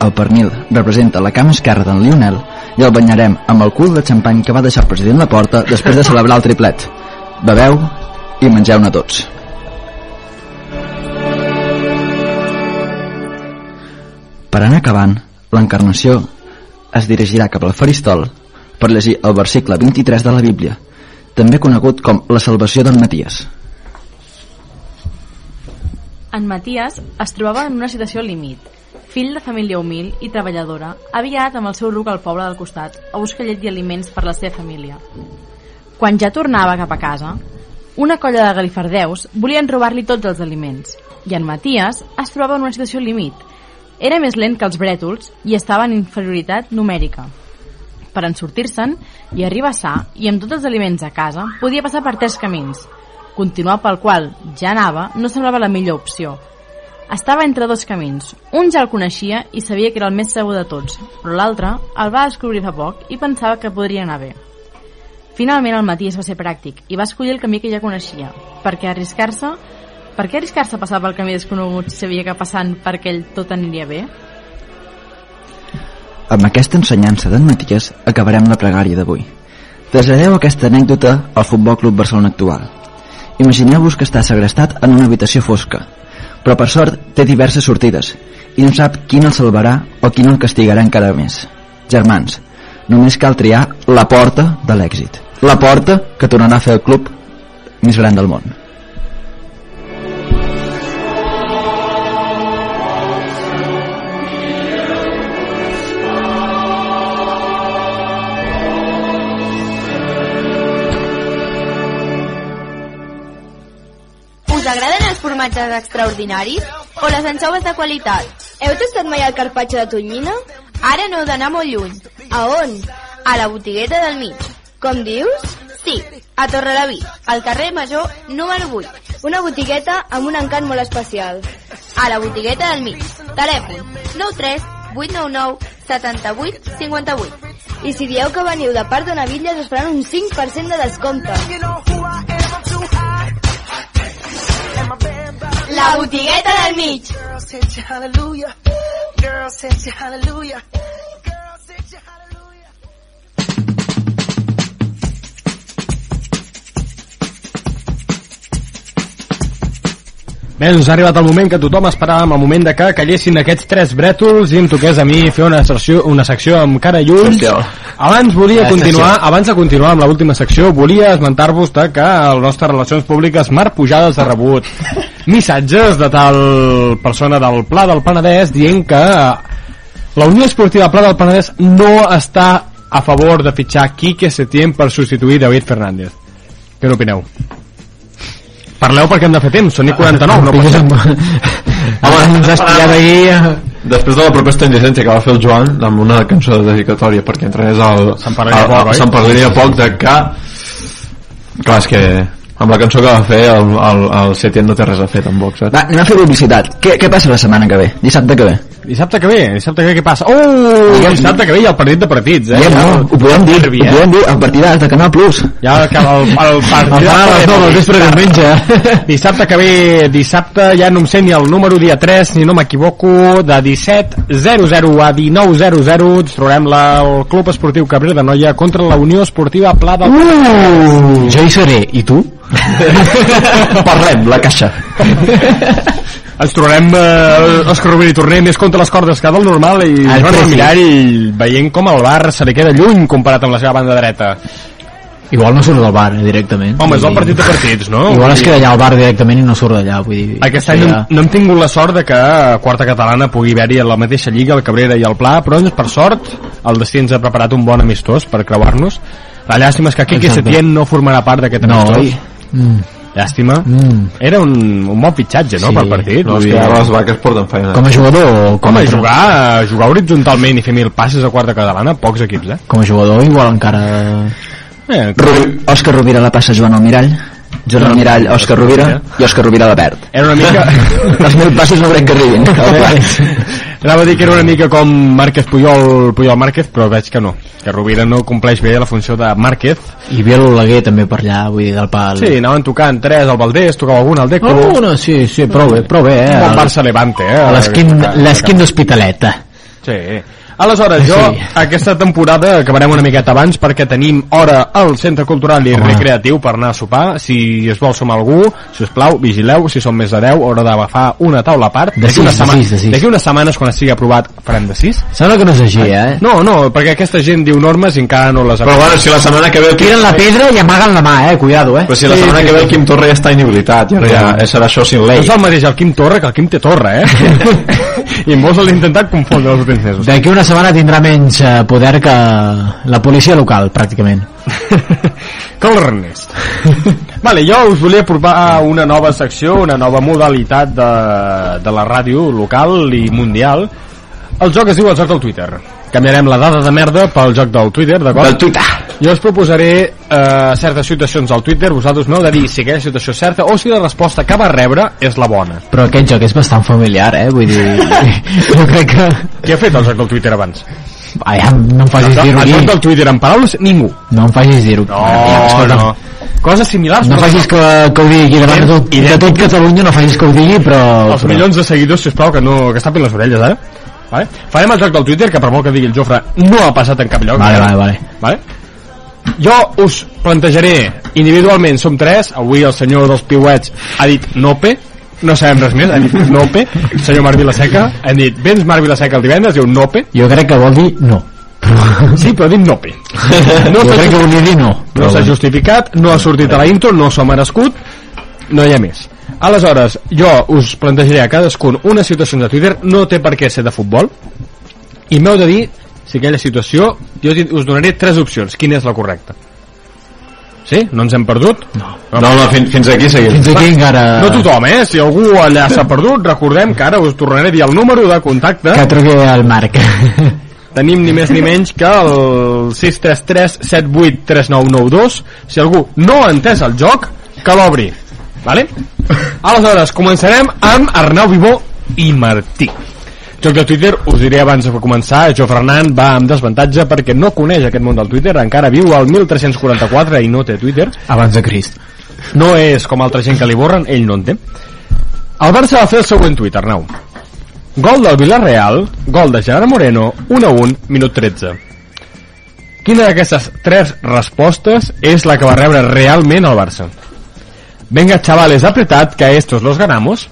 El pernil representa la cama esquerra d'en Lionel i el banyarem amb el cul de xampany que va deixar el president la porta després de celebrar el triplet. Beveu i mengeu-ne tots. Per anar acabant, l'encarnació es dirigirà cap al faristol per llegir el versicle 23 de la Bíblia, també conegut com la salvació d'en Maties. En Maties es trobava en una situació límit. Fill de família humil i treballadora, havia anat amb el seu ruc al poble del costat a buscar llet i aliments per la seva família. Quan ja tornava cap a casa, una colla de galifardeus volien robar-li tots els aliments i en Maties es trobava en una situació límit. Era més lent que els brètols i estava en inferioritat numèrica. Per en sortir-se'n i arribar sa i amb tots els aliments a casa, podia passar per tres camins. Continuar pel qual ja anava no semblava la millor opció. Estava entre dos camins. Un ja el coneixia i sabia que era el més segur de tots, però l'altre el va descobrir fa poc i pensava que podria anar bé. Finalment el Matías va ser pràctic i va escollir el camí que ja coneixia, perquè arriscar-se per què arriscar-se a passar pel camí desconegut si sabia que passant per aquell tot aniria bé? Amb aquesta ensenyança d'en Matías acabarem la pregària d'avui. Traslladeu aquesta anècdota al Futbol Club Barcelona actual. Imagineu-vos que està segrestat en una habitació fosca, però per sort té diverses sortides i no sap quin el salvarà o quin el castigarà encara més. Germans, només cal triar la porta de l'èxit. La porta que tornarà a fer el club més gran del món. Formatges extraordinaris o les anxoves de qualitat? Heu tastat mai el carpaccio de tonyina? Ara no heu d'anar molt lluny. A on? A la botigueta del mig. Com dius? Sí, a Torrelavit, al carrer Major número 8. Una botigueta amb un encant molt especial. A la botigueta del mig. Telèfon 93 899 78 58. I si dieu que veniu de part de Navilles us faran un 5% de descompte. La botigueta del mig. Bé, doncs ha arribat el moment que tothom esperàvem, el moment de que callessin aquests tres brètols i em toqués a mi fer una secció, una secció amb cara i ulls. Secció. Abans volia Eh, continuar, secció. abans de continuar amb l'última secció, volia esmentar-vos que el nostre Relacions Públiques Marc Pujades ha rebut missatges de tal persona del Pla del Penedès dient que la Unió Esportiva Pla del Penedès no està a favor de fitxar Quique Setién per substituir David Fernández. Què n'opineu? Parleu perquè hem de fer temps, són i 49, no passa. Home, ens has pillat aquí... Després de la proposta indecència que va fer el Joan amb una cançó de dedicatòria perquè entrenés al... Se'n parlaria al- poc? Se'n parlaria poc de que... Clar, és que amb la cançó que va fer el, el, el Setien no té res a fer tampoc, saps? Va, anem a fer publicitat. Què, què passa la setmana que ve? Dissabte que ve? Dissabte que ve, dissabte que ve què passa? Oh, dissabte que ve hi ha el partit de partits, eh? Ja, no, ho podem dir, Derbi, ho eh? podem dir, el partidàs de Canal Plus. Ja el, el partit El fan a les nou del vespre diumenge. Dissabte que ve, dissabte ja no em sé ni el número dia 3, ni no m'equivoco, de 17.00 a 19.00 ens trobem la, el Club Esportiu Cabrera de Noia contra la Unió Esportiva Pla del... Uh, jo hi seré, i tu? Parlem, la caixa. Ens trobarem eh, Òscar Rovira i Torner més contra les cordes que del normal i El Joan Preci. Mirall veient com el bar se li queda lluny comparat amb la seva banda dreta. Igual no surt del bar, eh, directament. Home, és el partit de partits, no? Igual es queda allà al bar directament i no surt d'allà, vull dir... Aquest any no, no hem tingut la sort de que a quarta catalana pugui haver-hi a la mateixa lliga el Cabrera i el Pla, però per sort el destí ens ha preparat un bon amistós per creuar-nos. La llàstima és que Quique Exacte. Setién no formarà part d'aquest No, amistós. oi? Mm. Llàstima. Mm. Era un, un bon fitxatge, no, Sí. pel partit? No, és que ara les vaques porten feina. Com a jugador com Home, a... jugar, jugar horitzontalment i fer mil passes a quarta catalana, pocs equips, eh? Com a jugador igual encara... eh Ru Òscar Rovira la passa Joan Almirall. Joan Almirall, Òscar Rovira i Òscar Rovira la perd. era una mica... Els mil passos no crec que arribin. Anava a dir que era una mica com Márquez Puyol, Puyol Márquez, però veig que no. Que Rovira no compleix bé la funció de Márquez. I Biel Oleguer també per allà, vull dir, del pal. Sí, anaven tocant tres al Valdés, tocava algun al Deco. Oh, no, sí, sí, prou bé, prou bé, eh? Un bon Barça Levante, eh? A l'esquin l'esquin d'Hospitalet. Sí. Aleshores, jo Sí. aquesta temporada acabarem una miqueta abans perquè tenim hora al Centre Cultural i Home. Recreatiu per anar a sopar. Si es vol sumar algú, si us plau, vigileu, si són més de 10, haurà d'agafar una taula a part. De D'aquí unes de sis. D'aquí unes setmanes, quan estigui aprovat, farem de 6. Sembla que no és així, eh? No, no, perquè aquesta gent diu normes i encara no les ha Però bueno, si la setmana que ve... Tiren la pedra i amaguen la mà, eh? Cuidado, eh? Però si la Sí, setmana sí, que ve el Quim Torra ja està inhabilitat, ja, ja, ja serà això sin No lei. és el mateix el Quim Torra que el Quim té torra, eh? I molts l'han intentat confondre els últims mesos. D'aquí una setmana tindrà menys eh, poder que la policia local, pràcticament. que l'Ernest. vale, jo us volia provar una nova secció, una nova modalitat de, de la ràdio local i mundial. El joc es diu el joc del Twitter. Canviarem la dada de merda pel joc del Twitter, d'acord? Del Twitter. Jo us proposaré eh, certes situacions al Twitter, vosaltres no, de dir si aquella situació és certa o si la resposta que va rebre és la bona. Però aquest joc és bastant familiar, eh? Vull dir... jo crec que... Qui ha fet el joc del Twitter abans? Ai, no em facis dir-ho el joc del Twitter en paraules, ningú. No em facis dir-ho. No, no. Coses similars. No però- facis que, que ho digui aquí davant de tot, de tot Catalunya, no facis que ho digui, però... els però... milions de seguidors, sisplau, que, no, que es tapin les orelles, ara. Vale? Farem el joc del Twitter, que per molt que digui el Jofre, no ha passat en cap lloc. Vale, vale, vale. vale? Jo us plantejaré individualment, som tres, avui el senyor dels piuets ha dit nope, no sabem res més, ha dit nope, el senyor Marc Vilaseca, hem dit, vens Marc Vilaseca el divendres, diu nope, Jo crec que vol dir no. sí, però ha dit nope. No jo crec que volia dir no. no s'ha justificat, no ha sortit a la intro, no s'ha merescut, no hi ha més. Aleshores, jo us plantejaré a cadascun una situació de Twitter, no té per què ser de futbol, i m'heu de dir si aquella situació, jo us donaré tres opcions, quina és la correcta. Sí? No ens hem perdut? No. No, no, fins, fins aquí seguim. Fins aquí encara... No tothom, eh? Si algú allà s'ha perdut, recordem que ara us tornaré a dir el número de contacte. Que truqui al Marc. Tenim ni més ni menys que el 633 78 3992. Si algú no ha entès el joc, que l'obri. Vale? Aleshores, començarem amb Arnau Vivó i Martí. Joc de Twitter, us diré abans de començar, Jo Fernand va amb desavantatge perquè no coneix aquest món del Twitter, encara viu al 1344 i no té Twitter. Abans de Crist. No és com altra gent que li borren, ell no en té. El Barça va fer el següent tuit, Arnau. Gol del Villarreal, gol de Gerard Moreno, 1 a 1, minut 13. Quina d'aquestes tres respostes és la que va rebre realment el Barça? Venga, chavales, apretad, que a estos los ganamos.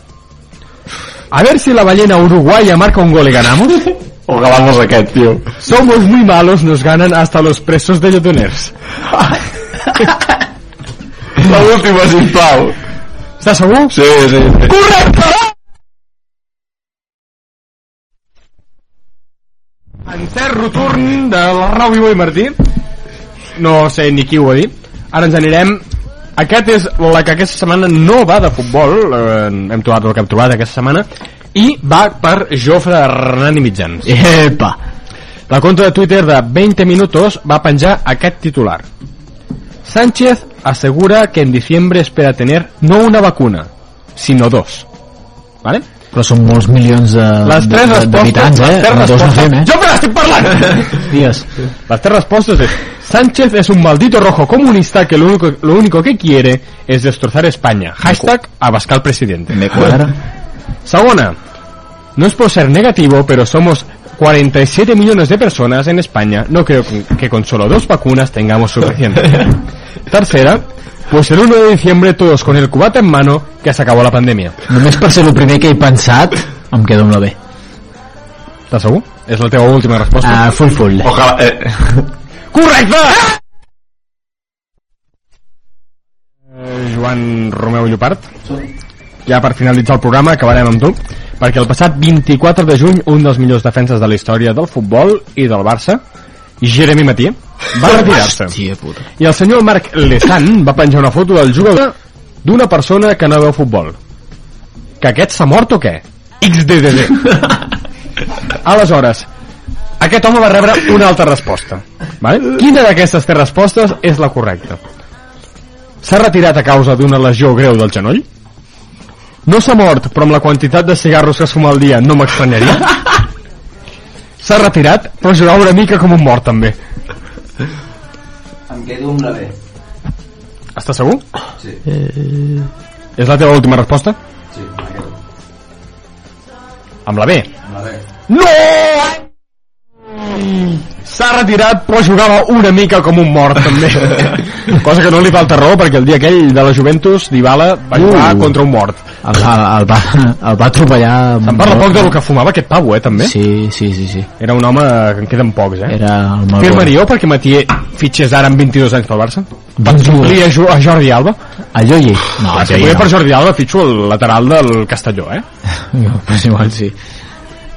A ver si la ballena uruguaya marca un gol y ganamos. O ganamos aquest, tio. Somos muy malos, nos ganan hasta los presos de Llotoners. La última, sisplau. Estàs segur? Sí, sí. sí. Correcte! Encert roturn del Rau Vivo i Martí no sé ni qui ho ha dit ara ens anirem aquest és la que aquesta setmana no va de futbol eh, hem trobat el que hem trobat aquesta setmana i va per Jofre Hernán i Mitjans Epa! la conta de Twitter de 20 minutos va penjar aquest titular Sánchez asegura que en diciembre espera tener no una vacuna sino dos ¿vale? Però són molts milions de- les tres de- respostes d'habitants, eh? les tres no respostes fem, eh? jo me l'estic parlant Digues. Las tres respuestas es Sánchez es un maldito rojo comunista que lo único, lo único que quiere es destrozar España. Hashtag Abascal presidente. Me cuadra. Segona, no es por ser negativo, pero somos 47 millones de personas en España. No creo que con solo dos vacunas tengamos suficiente. Tercera, pues el 1 de diciembre todos con el cubata en mano que se acabó la pandemia. Només per ser el primer que he pensat, em quedo amb la B. Estàs segur? És la teva última resposta? Ah, full full. Ojalà, eh, Correcte! Eh, Joan Romeu Llopart. Ja per finalitzar el programa acabarem amb tu perquè el passat 24 de juny un dels millors defenses de la història del futbol i del Barça Jeremy Matí va retirar-se. i el senyor Marc Lesan va penjar una foto del jugador d'una persona que no veu futbol. Que aquest s'ha mort o què? XDDD aleshores aquest home va rebre una altra resposta vale? quina d'aquestes tres respostes és la correcta s'ha retirat a causa d'una lesió greu del genoll no s'ha mort però amb la quantitat de cigarros que es fuma al dia no m'estranyaria s'ha retirat però jugava una mica com un mort també Em quedo amb la B. estàs segur? Sí. Eh, és la teva última resposta? Sí, amb la B Amb la B. No! S'ha retirat però jugava una mica com un mort també. Cosa que no li falta raó perquè el dia aquell de la Juventus Dybala va jugar Uh. contra un mort. El va, el va, el va atropellar... se'n parla poc del que fumava aquest pavo eh també. Sí, sí, sí, sí. era un home que en queden pocs eh. Era el firmaríeu perquè Matier fitxés ara amb 22 anys pel Barça? Per suplir a, a Jordi Alba? A Lloyi? No, si volia per Jordi Alba fitxo el lateral del Castelló eh. No, pues igual sí.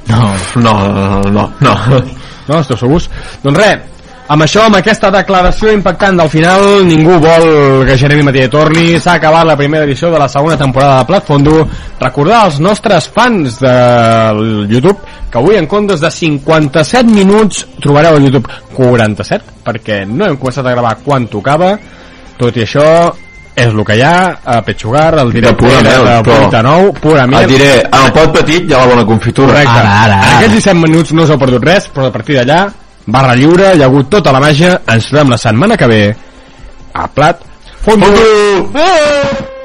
No, no, no, no. No, esteu segurs? Doncs res, amb això, amb aquesta declaració impactant del final, ningú vol que Jeremy Mathieu torni, s'ha acabat la primera edició de la segona temporada de Plat Fondo. Recordar als nostres fans del YouTube que avui en comptes de 57 minuts trobareu al YouTube 47, perquè no hem començat a gravar quan tocava, tot i això és el que hi ha a Petxugar, el directe pura mel, de però 8 a 9, pura mel. Et diré, en el pot petit hi ha la bona confitura. Correcte. Ara, ara, ara. En aquests 17 minuts no us heu perdut res, però a partir d'allà, barra lliure, hi ha hagut tota la màgia. Ens trobem la setmana que ve a Plat Fondo. Fondo! Eh!